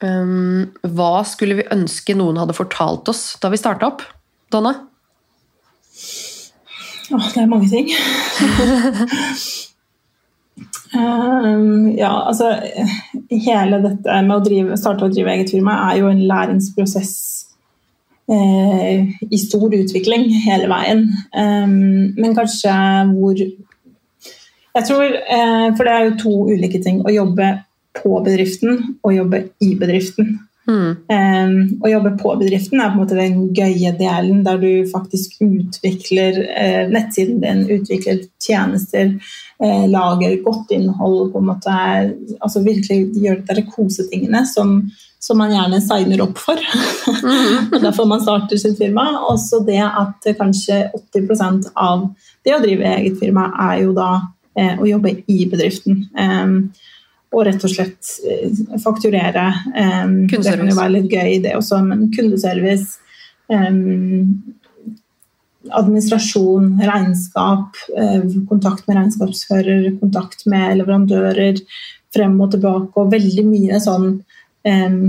hva skulle vi ønske noen hadde fortalt oss da vi starta opp? Donna? Åh, det er mange ting. um, ja, altså Hele dette med å drive, starte å drive eget firma er jo en læringsprosess eh, i stor utvikling hele veien. Um, men kanskje hvor Jeg tror eh, For det er jo to ulike ting. Å jobbe på bedriften og jobbe i bedriften. Mm. Um, å jobbe på bedriften er på en måte den gøye delen der du faktisk utvikler uh, nettsiden din, utvikler tjenester, uh, lager godt innhold. på en måte, altså Virkelig gjør de kosetingene som, som man gjerne signer opp for. Mm. Derfor man starter sitt firma. Også det at kanskje 80% av det å drive eget firma er jo da uh, å jobbe i bedriften. Um, og rett og slett eh, fakturere. Um, det kan jo være litt gøy, det også, men kundeservice um, Administrasjon, regnskap, uh, kontakt med regnskapsfører, kontakt med leverandører, frem og tilbake, og veldig mye sånn um,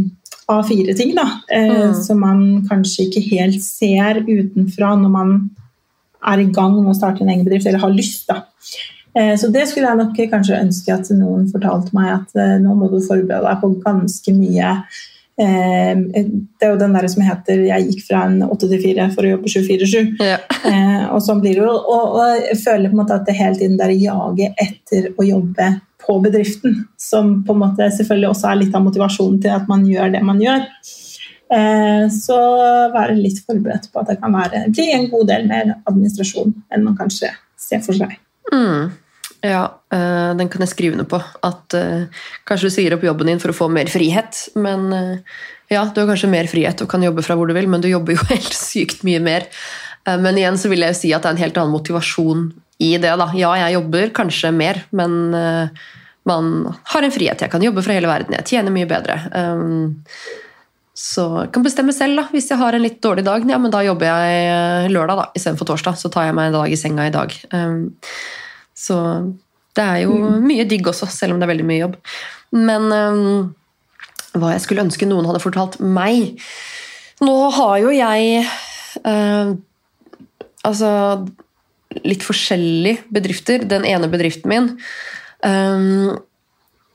A4-ting, da. Uh, mm. Som man kanskje ikke helt ser utenfra når man er i gang med å starte en egen bedrift, eller har lyst, da. Eh, så det skulle jeg nok kanskje ønske at noen fortalte meg, at eh, nå må du forberede deg på ganske mye. Eh, det er jo den der som heter 'jeg gikk fra en 8 til 4 for å jobbe 24-7'. Ja. Og sånn blir det jo. Og, og jeg føler på en måte at det hele tiden der jaget etter å jobbe på bedriften, som på en måte selvfølgelig også er litt av motivasjonen til at man gjør det man gjør. Så være litt forberedt på at det kan være, bli en god del mer administrasjon enn man kanskje ser for seg. Mm. Ja, uh, den kan jeg skrive under på. At uh, Kanskje du sier opp jobben din for å få mer frihet. Men uh, ja, du har kanskje mer frihet og kan jobbe fra hvor du vil, men du jobber jo helt sykt mye mer. men igjen så vil jeg jo si at det er en helt annen motivasjon i det. da. Ja, jeg jobber kanskje mer, men man har en frihet. Jeg kan jobbe fra hele verden. Jeg tjener mye bedre. Um, så jeg kan bestemme selv. da. Hvis jeg har en litt dårlig dag, ja, men da jobber jeg lørdag da, istedenfor torsdag. Så tar jeg meg en dag i senga i dag. Um, så det er jo mm. mye digg også, selv om det er veldig mye jobb. Men um, hva jeg skulle ønske noen hadde fortalt meg Nå har jo jeg uh, Altså litt forskjellige bedrifter. Den ene bedriften min um,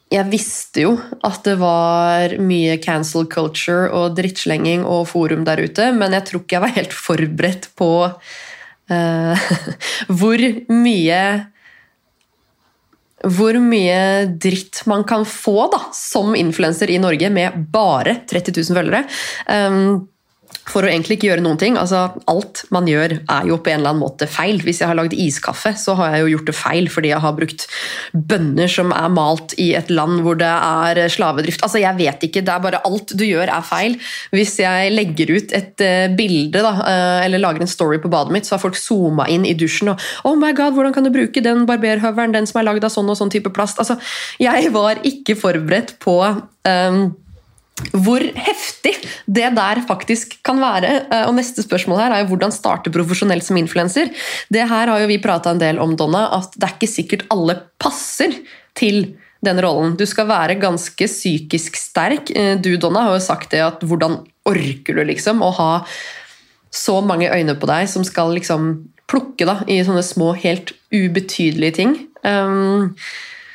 jeg visste jo at det var mye cancel culture og drittslenging og forum der ute, men jeg tror ikke jeg var helt forberedt på uh, hvor mye hvor mye dritt man kan få da, som influenser i Norge med bare 30 000 følgere. Um, for å egentlig ikke gjøre noen ting. Altså, alt man gjør er jo på en eller annen måte feil. Hvis jeg har lagd iskaffe, så har jeg jo gjort det feil fordi jeg har brukt bønner som er malt i et land hvor det er slavedrift. Altså, jeg vet ikke, det er bare alt du gjør er feil. Hvis jeg legger ut et eh, bilde da, eh, eller lager en story på badet mitt, så har folk zooma inn i dusjen og Oh my god, hvordan kan du bruke den barberhøvelen, den som er lagd av sånn og sånn type plast? Altså, jeg var ikke forberedt på um, hvor heftig det der faktisk kan være. Eh, Og neste spørsmål her er jo hvordan starte profesjonelt som influenser. Det her har jo vi prata en del om, Donna, at det er ikke sikkert alle passer til den rollen. Du skal være ganske psykisk sterk. Eh, Du, Donna, har jo sagt det at hvordan orker du liksom å ha så mange øyne på deg som skal liksom plukke da, i sånne små, helt ubetydelige ting. Um,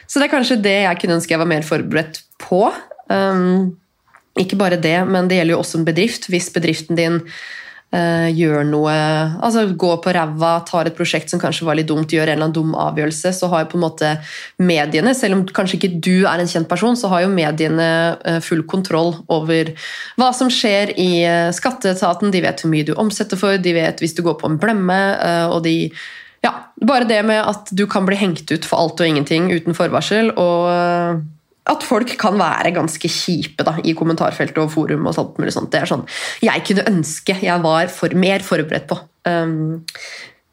så det er kanskje det jeg kunne ønske jeg var mer forberedt på. Um, ikke bare det, men det gjelder jo også en bedrift. Hvis bedriften din eh, gjør noe altså Går på ræva, tar et prosjekt som kanskje var litt dumt, gjør en eller annen dum avgjørelse, så har jo på en måte mediene, selv om kanskje ikke du er en kjent person, så har jo mediene eh, full kontroll over hva som skjer i eh, skatteetaten. De vet hvor mye du omsetter for, de vet hvis du går på en blemme, eh, og de ja, Bare det med at du kan bli hengt ut for alt og ingenting uten forvarsel. og at folk kan være ganske kjipe da, i kommentarfeltet og forum. og sånt, mulig sånt. Det er sånn jeg kunne ønske jeg var for, mer forberedt på um,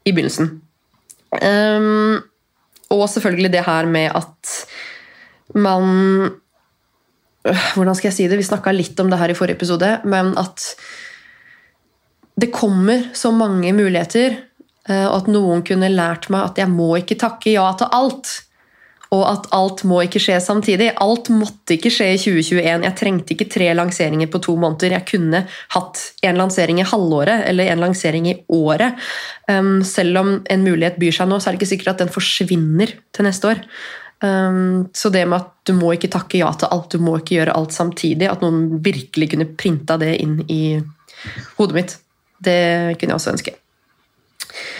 i begynnelsen. Um, og selvfølgelig det her med at man øh, Hvordan skal jeg si det? Vi snakka litt om det her i forrige episode, men at det kommer så mange muligheter, eh, og at noen kunne lært meg at jeg må ikke takke ja til alt. Og at alt må ikke skje samtidig. Alt måtte ikke skje i 2021. Jeg trengte ikke tre lanseringer på to måneder. Jeg kunne hatt en lansering i halvåret eller en lansering i året. Um, selv om en mulighet byr seg nå, så er det ikke sikkert at den forsvinner til neste år. Um, så det med at du må ikke takke ja til alt, du må ikke gjøre alt samtidig, at noen virkelig kunne printa det inn i hodet mitt, det kunne jeg også ønske.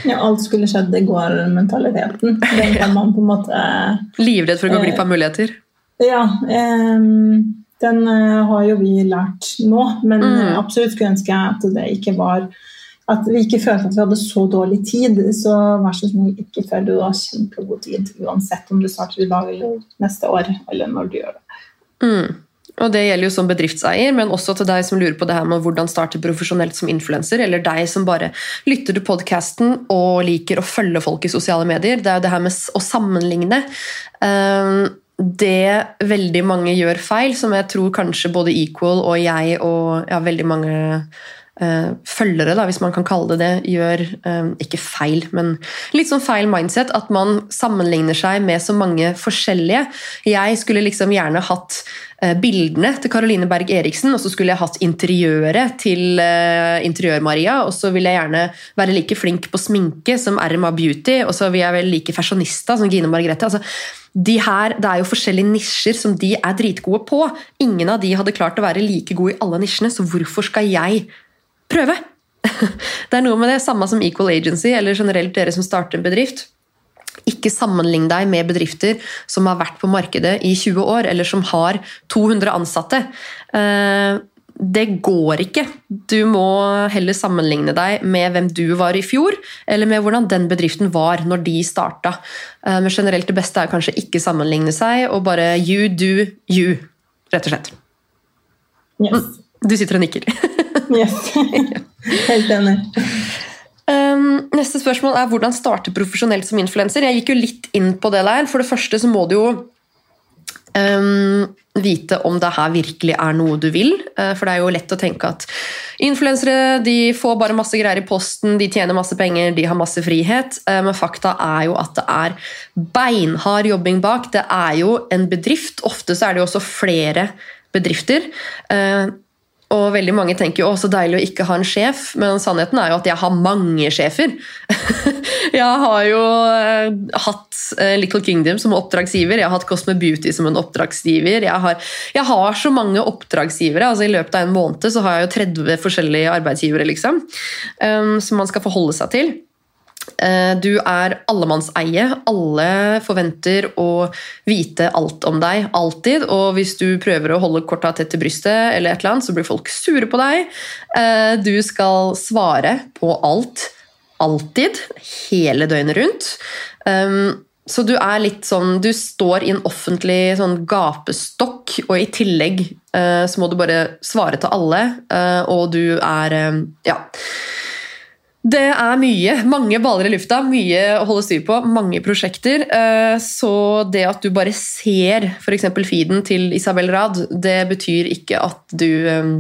Ja, alt skulle skjedd i går-mentaliteten. Den kan man på en måte Livredd for å gå glipp av muligheter. Ja, ehm, den eh, har jo vi lært nå, men Mm. eh, absolutt skulle ønske jeg at det ikke var At vi ikke følte at vi hadde så dårlig tid. Så vær så snill, ikke føl du har kjempegod tid, uansett om du starter i dag eller neste år, eller når du gjør det. Mm. Og Det gjelder jo som bedriftseier, men også til deg som lurer på det her med hvordan starte profesjonelt som influenser, eller deg som bare lytter til podkasten og liker å følge folk i sosiale medier. Det er jo det her med å sammenligne. Um, det veldig mange gjør feil, som jeg tror kanskje både Equal og jeg og ja, veldig mange eh, følgere, da, hvis man kan kalle det det, gjør eh, ikke feil, men litt sånn feil mindset. At man sammenligner seg med så mange forskjellige. Jeg skulle liksom gjerne hatt bildene til Caroline Berg Eriksen, og så skulle jeg hatt interiøret til eh, Interiør-Maria, og så vil jeg gjerne være like flink på sminke som Erma Beauty, og så vil jeg være like fashionista som Gine Margrethe. altså de her, Det er jo forskjellige nisjer som de er dritgode på. Ingen av de hadde klart å være like gode i alle nisjene, så hvorfor skal jeg prøve? Det er noe med det samme som Equal Agency, eller generelt dere som starter en bedrift. Ikke sammenlign deg med bedrifter som har vært på markedet i 20 år, eller som har 200 ansatte. Eh, Det går ikke. Du må heller sammenligne deg med hvem du var i fjor, eller med hvordan den bedriften var når de starta. Eh, Men generelt det beste er kanskje ikke sammenligne seg, og bare you do you, rett og slett. Yes. Du sitter og nikker. yes. Helt enig. Neste spørsmål er hvordan starte profesjonelt som influenser. Jeg gikk jo litt inn på det der. For det første så må du jo um, vite om det her virkelig er noe du vil. Uh, for det er jo lett å tenke at influensere de får bare masse greier i posten, de tjener masse penger, de har masse frihet. Uh, men fakta er jo at det er beinhard jobbing bak. Det er jo en bedrift. Ofte så er det jo også flere bedrifter. Uh, og veldig mange tenker jo å, så deilig å ikke ha en sjef, men sannheten er jo at jeg har mange sjefer. jeg har jo eh, hatt eh, Little Kingdom som oppdragsgiver, jeg har hatt Cosme Beauty som en oppdragsgiver. Jeg har, jeg har så mange oppdragsgivere. altså I løpet av en måned så har jeg jo 30 forskjellige arbeidsgivere liksom, um, som man skal forholde seg til. Eh, Du er allemannseie. Alle forventer å vite alt om deg, alltid. Og hvis du prøver å holde korta tett til brystet, eller et eller annet, så blir folk sure på deg. Eh, Du skal svare på alt, alltid, hele døgnet rundt. Um, Så du er litt sånn Du står i en offentlig sånn gapestokk, og i tillegg eh, så må du bare svare til alle, og du er Ja. Det er mye. Mange baller i lufta, mye å holde styr på, mange prosjekter. Eh, Så det at du bare ser f.eks. feeden til Isabel Rad, det betyr ikke at du eh,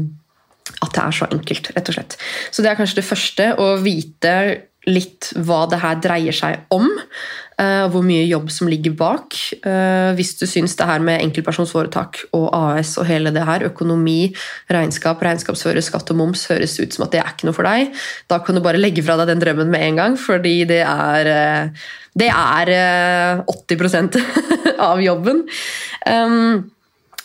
At det er så enkelt, rett og slett. Så det er kanskje det første, å vite litt hva det her dreier seg om. Eh, Hvor mye jobb som ligger bak. Eh, Hvis du syns det her med enkeltpersonsforetak og AS og hele det her, økonomi, regnskap, regnskapsfører, skatt og moms, høres ut som at det er ikke noe for deg, da kan du bare legge fra deg den drømmen med en gang, fordi det er, eh, det er eh, 80% av jobben.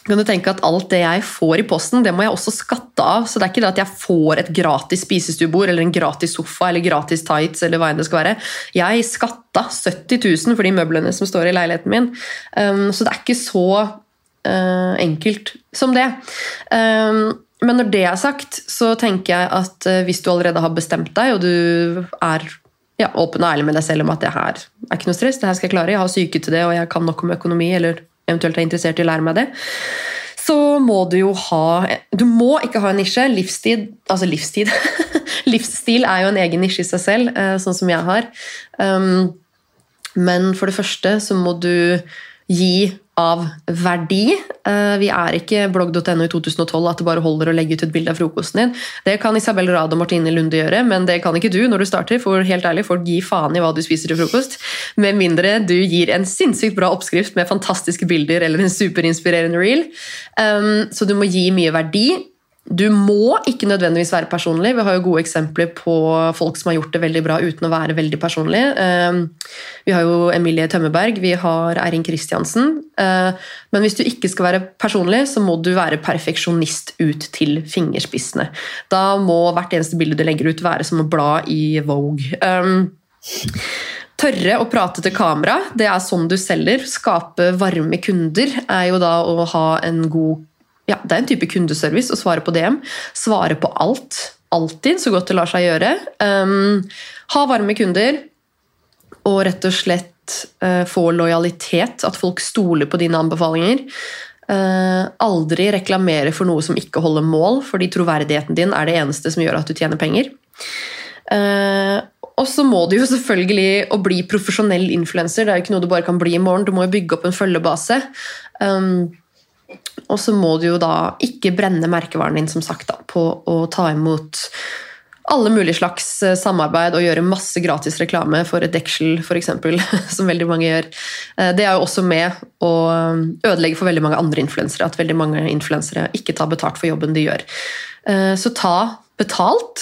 Kan du tenke at alt det jeg får i posten, det må jeg også skatte av. Så det er ikke det at jeg får et gratis spisestuebord eller en gratis sofa eller gratis tights eller hva enn det skal være. Jeg skatta 70 000 for de møblene som står i leiligheten min. Um, så det er ikke så uh, enkelt som det. Um, men når det er sagt, så tenker jeg at uh, hvis du allerede har bestemt deg, og du er ja, åpen og ærlig med deg selv om at det her er ikke noe stress, det her skal jeg klare, jeg har syke til det, og jeg kan nok om økonomi, eller eventuelt er interessert i å lære meg det, så må du jo ha Du må ikke ha en nisje. Livstid Altså livstid. Livsstil er jo en egen nisje i seg selv, eh, sånn som jeg har. Um, men for det første så må du gi av verdi. Eh, Vi er ikke blogg.no i 2012 at det bare holder å legge ut et bilde av frokosten din. Det kan Isabel Rad og Martine Lunde gjøre, men det kan ikke du når du starter. For helt ærlig, folk gir faen i hva du spiser til frokost. Med mindre du gir en sinnssykt bra oppskrift med fantastiske bilder eller en superinspirerende reel. Um, Så du må gi mye verdi. Du må ikke nødvendigvis være personlig. Vi har jo gode eksempler på folk som har gjort det veldig bra uten å være veldig personlig. Eh, Vi har jo Emilie Tømmerberg, vi har Eirin Kristiansen. Eh, Men hvis du ikke skal være personlig, så må du være perfeksjonist ut til fingerspissene. Da må hvert eneste bilde du legger ut, være som å bla i Vogue. Eh, Tørre å prate til kamera, det er sånn du selger. Skape varme kunder er jo da å ha en god ja, det er en type kundeservice å svare på DM. Svare på alt. Alltid, så godt det lar seg gjøre. Um, ha varme kunder, og rett og slett uh, få lojalitet. At folk stoler på dine anbefalinger. Uh, aldri reklamere for noe som ikke holder mål, fordi troverdigheten din er det eneste som gjør at du tjener penger. Uh, og så må du jo selvfølgelig å bli profesjonell influenser. Det er jo ikke noe du bare kan bli i morgen. Du må jo bygge opp en følgebase. Um, og så må du jo da ikke brenne merkevaren din som sagt da, på å ta imot alle mulige slags eh, samarbeid og gjøre masse gratis reklame for et deksel, f.eks., som veldig mange gjør. Eh, Det er jo også med å ødelegge for veldig mange andre influensere, at veldig mange influensere ikke tar betalt for jobben de gjør. Eh, Så ta betalt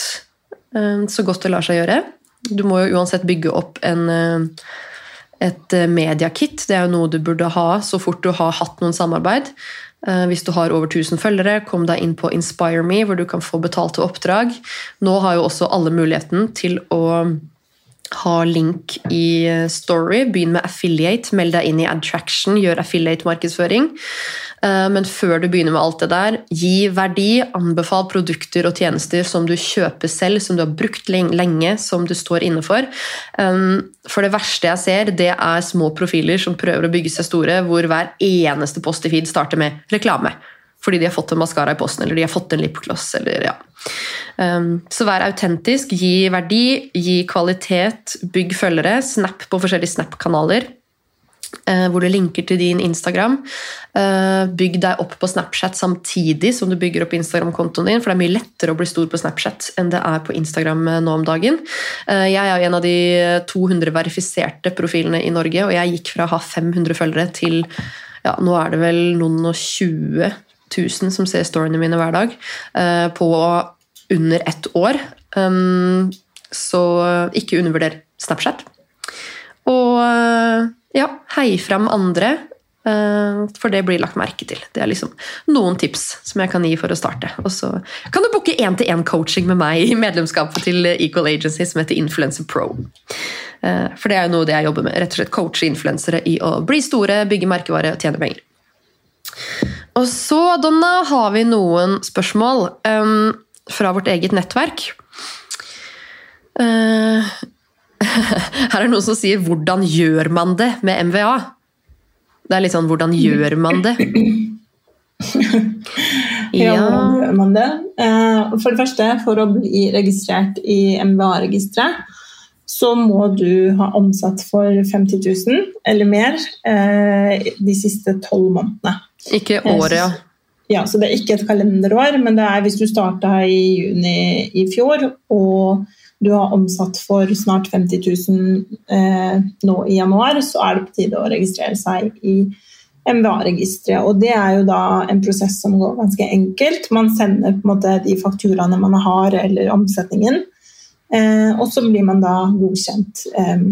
eh, så godt det lar seg gjøre. Du må jo uansett bygge opp en eh, et eh, mediakit. Det er jo noe du burde ha så fort du har hatt noen samarbeid. Eh, Hvis du har over 1000 følgere, kom deg inn på Inspire Me, hvor du kan få betalte oppdrag. Nå har jo også alle muligheten til å ha link i eh, Story. Begynn med affiliate, meld deg inn i Adtraction, gjør affiliate-markedsføring. Eh, Men før du begynner med alt det der, gi verdi, anbefal produkter og tjenester som du kjøper selv, som du har brukt lenge, som du står inne for. Um, For det verste jeg ser, det er små profiler som prøver å bygge seg store, hvor hver eneste post i feed starter med reklame. Fordi de har fått en maskara i posten, eller de har fått en lipgloss. Ja. um, så vær autentisk, gi verdi, gi kvalitet, bygg følgere. Snap på forskjellige Snap-kanaler. Uh, hvor du linker til din Instagram. Uh, bygg deg opp på Snapchat samtidig som du bygger opp Instagram-kontoen din, for det er mye lettere å bli stor på Snapchat enn det er på Instagram eh, nå om dagen. Uh, jeg er en av de 200 verifiserte profilene i Norge, og jeg gikk fra å ha 500 følgere til ja, nå er det vel noen og 20 000 som ser storyene mine hver dag, eh, på under ett år. Um, så ikke undervurder Snapchat. Og eh, ja, hei fram andre, eh, for det blir lagt merke til. Det er liksom noen tips som jeg kan gi for å starte. Og så kan du booke én-til-én-coaching med meg i medlemskapet til Equal Agency som heter Influencer Pro. For det er jo noe det jeg jobber med. Rett og slett Coache influensere i å bli store, bygge merkevare og tjene penger. Og så, Donna, har vi noen spørsmål um, fra vårt eget nettverk. Uh, her er det noen som sier 'hvordan gjør man det med MVA'? Det er litt sånn 'hvordan gjør man det'? Ja, hvordan gjør man det? Uh, For det første, for å bli registrert i MVA-registeret, så må du ha omsatt for 50 000 eller mer uh, de siste tolv månedene. Ikke året, ja. Ja, så det er ikke et kalenderår, men det er hvis du starta i juni i fjor, og du har omsatt for snart 50 000 eh, nå i januar, så er det på tide å registrere seg i MVA-registeret. Og det er jo da en prosess som går ganske enkelt. Man sender på en måte de fakturaene man har, eller omsetningen. Eh, og så blir man da godkjent eh,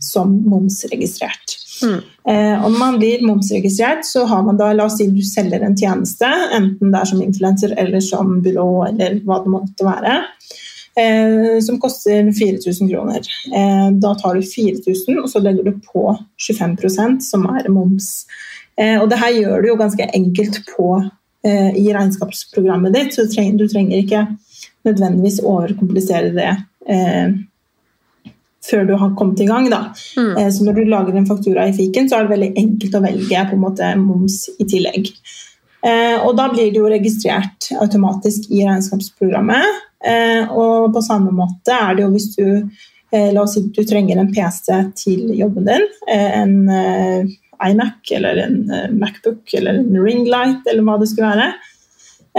som momsregistrert. Mm. Eh, om man blir momsregistrert, så har man da, la oss si du selger en tjeneste, enten det er som influenser eller som byrå eller hva det måtte være, eh, som koster 4000 kroner. Eh, da tar du 4000, og så legger du på 25% som er moms. Eh, og det her gjør du jo ganske enkelt på, i regnskapsprogrammet ditt, så du trenger, du trenger ikke nødvendigvis overkomplisere det før du har kommet i gang. Da. Mm. Eh, Så når du lager en faktura i fiken, så er det veldig enkelt å velge på en måte moms i tillegg. Eh, Og da blir det jo registrert automatisk i regnskapsprogrammet. Eh, Og på samme måte er det jo hvis du La oss si du trenger en PC til jobben din. En iMac eller en Macbook eller en Ringlight eller hva det skulle være.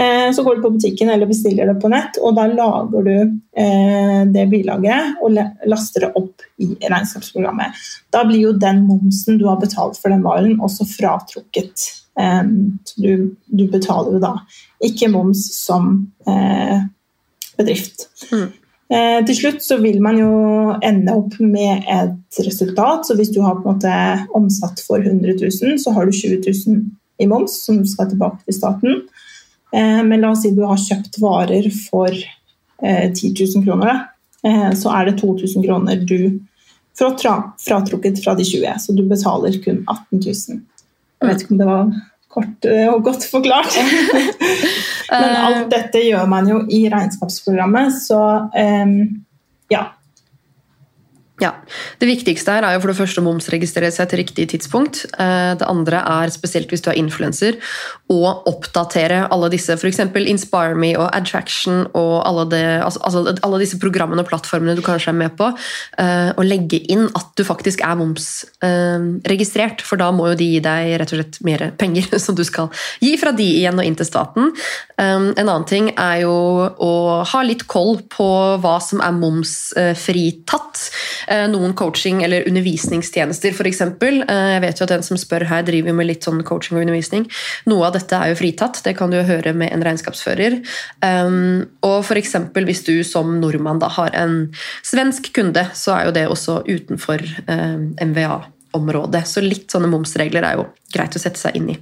Eh, Så går du på butikken eller bestiller det på nett, og da lager du eh, det bilaget og laster det opp i regnskapsprogrammet. Da blir jo den momsen du har betalt for den varen, også fratrukket. Eh, du, du betaler jo da ikke moms som eh, bedrift. Mm. Eh, til slutt så vil man jo ende opp med et resultat. Så hvis du har på en måte omsatt for 100 000, så har du 20 000 i moms som skal tilbake til staten. Eh, men la oss si du har kjøpt varer for eh, 10 000 kroner. Eh, så er det 2000 kroner du får fratrukket fra de 20, så du betaler kun 18 000. Jeg vet ikke om det var kort eh, og godt forklart. Men alt dette gjør man jo i regnskapsprogrammet, så eh, ja. Ja. Det viktigste her er jo for det første å momsregistrere seg til riktig tidspunkt. Eh, Det andre er, spesielt hvis du er influenser, å oppdatere alle disse, f.eks. Inspire Me og Attraction og alle, det, altså, altså alle disse programmene og plattformene du kanskje er med på, eh, og legge inn at du faktisk er momsregistrert, for da må jo de gi deg rett og slett mer penger som du skal gi fra de igjen og inn til staten. En annen ting er jo å ha litt koll på hva som er momsfritatt. Eh, Noen coaching- eller undervisningstjenester, f.eks. Jeg vet jo at den som spør her, driver med litt sånn coaching og undervisning. Noe av dette er jo fritatt, det kan du jo høre med en regnskapsfører. Um, Og f.eks. hvis du som nordmann da har en svensk kunde, så er jo det også utenfor eh, MVA-området. Så litt sånne momsregler er jo greit å sette seg inn i.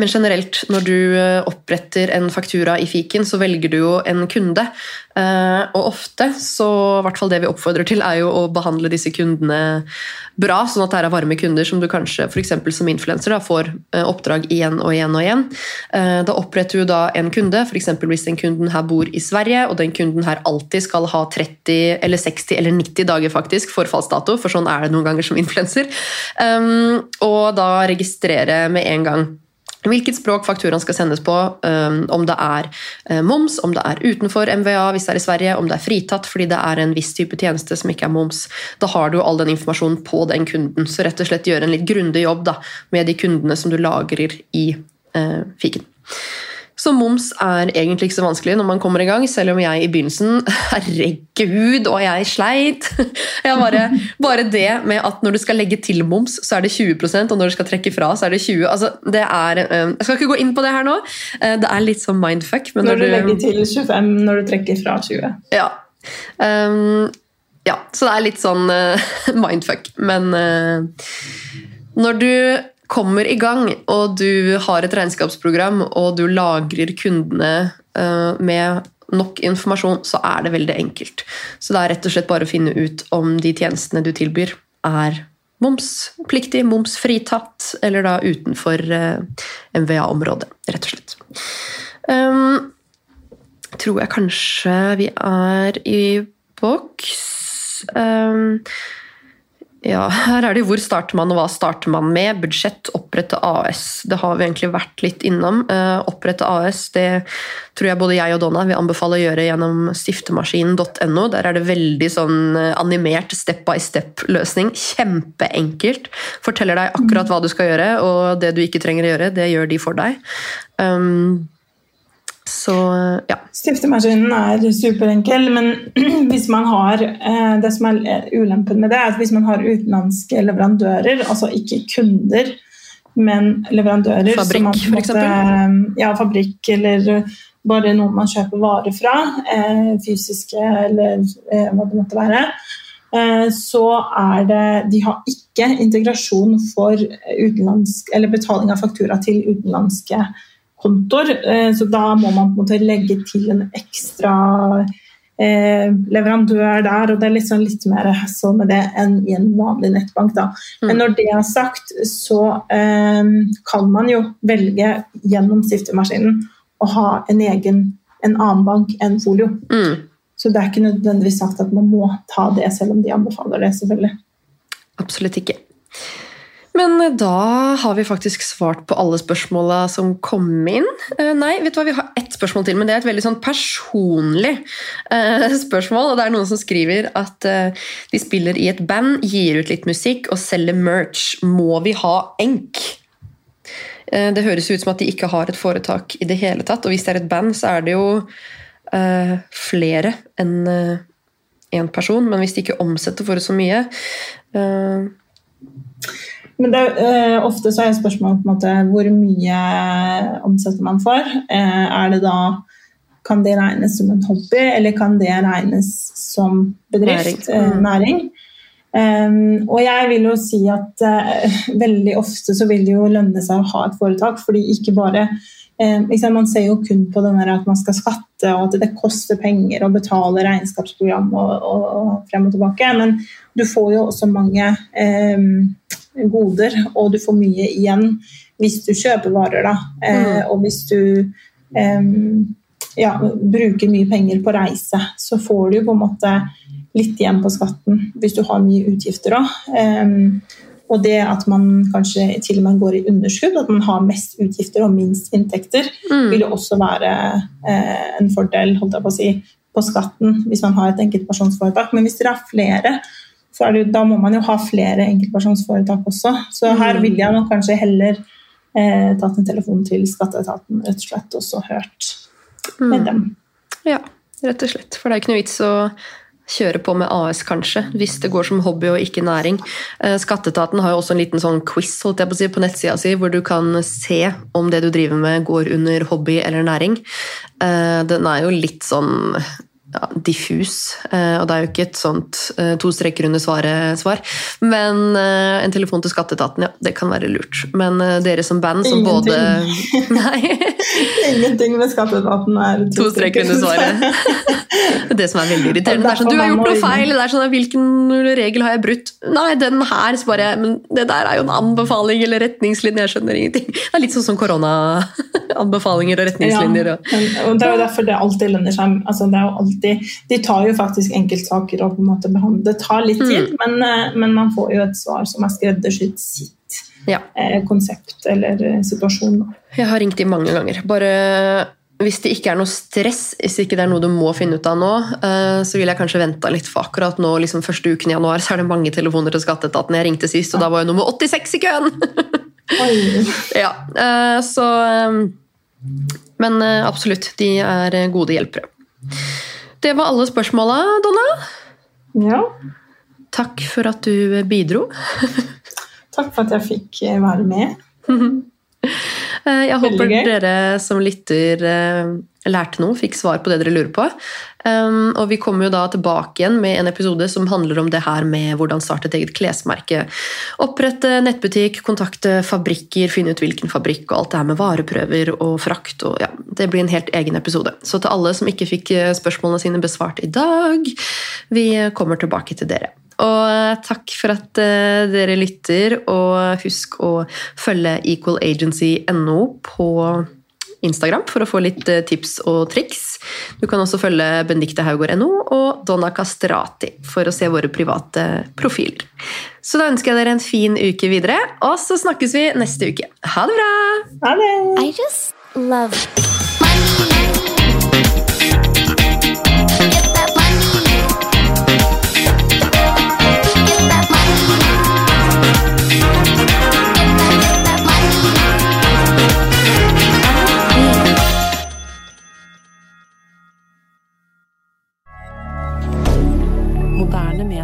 Men generelt, når du eh, oppretter en faktura i fiken, så velger du jo en kunde. Eh, Og ofte, så i hvert fall det vi oppfordrer til, er jo å behandle disse kundene bra, sånn at det er varme kunder som du kanskje f.eks. som influenser får eh, oppdrag igjen og igjen og igjen. Da oppretter du da en kunde, f.eks. hvis den kunden her bor i Sverige, og den kunden her alltid skal ha 30 eller 60 eller 90 dager faktisk forfallsdato, for sånn er det noen ganger som influenser. Um, Og da registrere med en gang Hvilket språk fakturaen skal sendes på, om det er eh, moms, om det er utenfor MVA hvis det er i Sverige, om det er fritatt fordi det er en viss type tjeneste som ikke er moms. Da har du all den informasjonen på den kunden. Så rett og slett gjøre en litt grundig jobb da, med de kundene som du lagrer i eh, fiken. Så moms er egentlig ikke så vanskelig når man kommer i gang, selv om jeg i begynnelsen Herregud, og jeg sleit! Jeg bare, bare det med at når du skal legge til moms, så er det 20% og når du skal trekke fra, så er det 20 altså, det er, eh, Jeg skal ikke gå inn på det her nå. Eh, Det er litt sånn mindfuck. Men Når du legger til 25 når du trekker fra 20. ja. Um, ja, så det er litt sånn uh, mindfuck. Men uh, når du kommer i gang, og du har et regnskapsprogram, og du lagrer kundene eh, med nok informasjon, så er det veldig enkelt. Så det er rett og slett bare å finne ut om de tjenestene du tilbyr, er momspliktig, momsfritatt, eller da utenfor eh, MVA-området, rett og slett. Um, tror jeg kanskje vi er i boks. Um, ja, her er det hvor starter man og hva starter man med. Budsjett, opprette AS. Det har vi egentlig vært litt innom. Uh, opprette AS det tror jeg både jeg og Donna vil anbefale å gjøre gjennom stiftemaskinen.no. Der er det veldig sånn eh, animert step by step-løsning. Kjempeenkelt. Forteller deg akkurat hva du skal gjøre, og det du ikke trenger å gjøre, det gjør de for deg. Um, så ja. Stiftemaskinen er superenkel, men hvis man har eh, det som er ulempen med det, er at hvis man har utenlandske leverandører, altså ikke kunder, men leverandører Fabrikk, som man måte-? Ja, fabrikk eller bare noen man kjøper varer fra, eh, fysiske eller eh, hva det måtte være. eh, Så er det De har ikke integrasjon for betaling av faktura til utenlandske kontoer. eh, Så da må man på en måte legge til en ekstra eh, leverandør der, og det er sånn litt mer hassle med det enn i en vanlig nettbank. Da. Men når det er sagt, så eh, kan man jo velge gjennom stiftemaskinen å ha en egen en annen bank enn Folio. Mm, Så det er ikke nødvendigvis sagt at man må ta det, selv om de anbefaler det. selvfølgelig. absolutt ikke. Men eh, da har vi faktisk svart på alle spørsmåla som kom inn. Eh, Nei, vet du hva, vi har ett spørsmål til, men det er et veldig sånn personlig eh, spørsmål. og Det er noen som skriver at de spiller i et band, gir ut litt musikk og selger merch. Må vi ha enk? Det høres ut som at de ikke har et foretak i det hele tatt. Og hvis det er et band, så er det jo flere enn én person. Men hvis de ikke omsetter for så mye Men det, eh, ofte så er spørsmålet på en måte hvor mye omsetter man for. Eh, er det da Kan det regnes som en hobby, eller kan det regnes som bedrift, Næring. eh, Mm. næring? Um, og jeg vil jo si at eh, veldig ofte så vil det jo lønne seg å ha et foretak, fordi ikke bare eh, ikke Man ser jo kun på den at man skal skatte, og at det koster penger å betale regnskapsprogram og, og, og frem og tilbake, men du får jo også mange eh, goder, og du får mye igjen hvis du kjøper varer, da. Mm. og hvis du um, ja, bruker mye penger på reise, så får du på en måte litt igjen på skatten hvis du har mye utgifter òg. og det at man kanskje til og med går i underskudd, at man har mest utgifter og minst inntekter, mm. vil jo også være eh, en fordel holdt jeg på å si, på skatten hvis man har et enkeltpersonsforetak. Men hvis dere har flere, er det, da må man jo ha flere enkeltpersonsforetak også. Så her ville vil jeg nok kanskje heller eh, tatt en telefon til skatteetaten rett og slett, og så hørt med Mm. dem. Ja, rett og slett. For det er ikke noe vits å kjøre på med AS, kanskje, hvis det går som hobby og ikke næring. Eh, Skatteetaten har jo også en liten sånn quiz holdt jeg på, å si, på nettsida si, hvor du kan se om det du driver med, går under hobby eller næring. Eh, Den er jo litt sånn ja, diffus, eh, og det er jo ikke et sånt eh, to streker under svaret-svar. Men eh, en telefon til skatteetaten, ja, det kan være lurt. Men dere som band som både Nei. Ingenting med skatteetaten er To streker under svaret. Det som er veldig irriterende. Det er sånn, du har gjort noe feil. Det er sånn, Hvilken regel har jeg brutt? Nei, den her. Så bare, men det der er jo en anbefaling eller retningslinje. Jeg skjønner ingenting. Det er litt sånn som koronaanbefalinger og retningslinjer. Ja, og det er jo derfor det alltid lønner seg. Altså, det er jo alltid, de tar jo faktisk enkeltsaker og på en måte behandler. Det tar litt tid, men, eh, men man får jo et svar som er skreddersydd sitt ja. eh, konsept eller eh, situasjon. Jeg har ringt de mange ganger. Bare hvis det ikke er noe stress, hvis ikke det er noe du må finne ut av nå, så vil jeg kanskje vente litt. For akkurat nå, liksom første uken i januar, så er det mange telefoner til skatteetaten. Jeg ringte sist, og da var jeg nummer 86 i køen! Ja, så Men absolutt, de er gode hjelpere. Det var alle spørsmåla, Donna. Ja, Takk for at du bidro. takk for at jeg fikk eh, være med. Eh, Jeg håper dere som lytter eh, lærte noe, fikk svar på det dere lurer på. Um, og vi kommer jo da tilbake igjen med en episode som handler om det her med hvordan starte et eget klesmerke. Opprette nettbutikk, kontakte fabrikker, finne ut hvilken fabrikk, og alt det her med vareprøver og frakt. Og ja, det blir en helt egen episode. Så til alle som ikke fikk eh, spørsmålene sine besvart i dag, vi kommer tilbake til dere. Og eh, takk for at eh, dere lytter, og husk å følge equalagency.no på Instagram for å få litt eh, tips og triks. Du kan også følge Benedicte Haugård.no og Donna Castrati for å se våre private profiler. Så da ønsker jeg dere en fin uke videre, og så snakkes vi neste uke. Ha det bra! Ha det!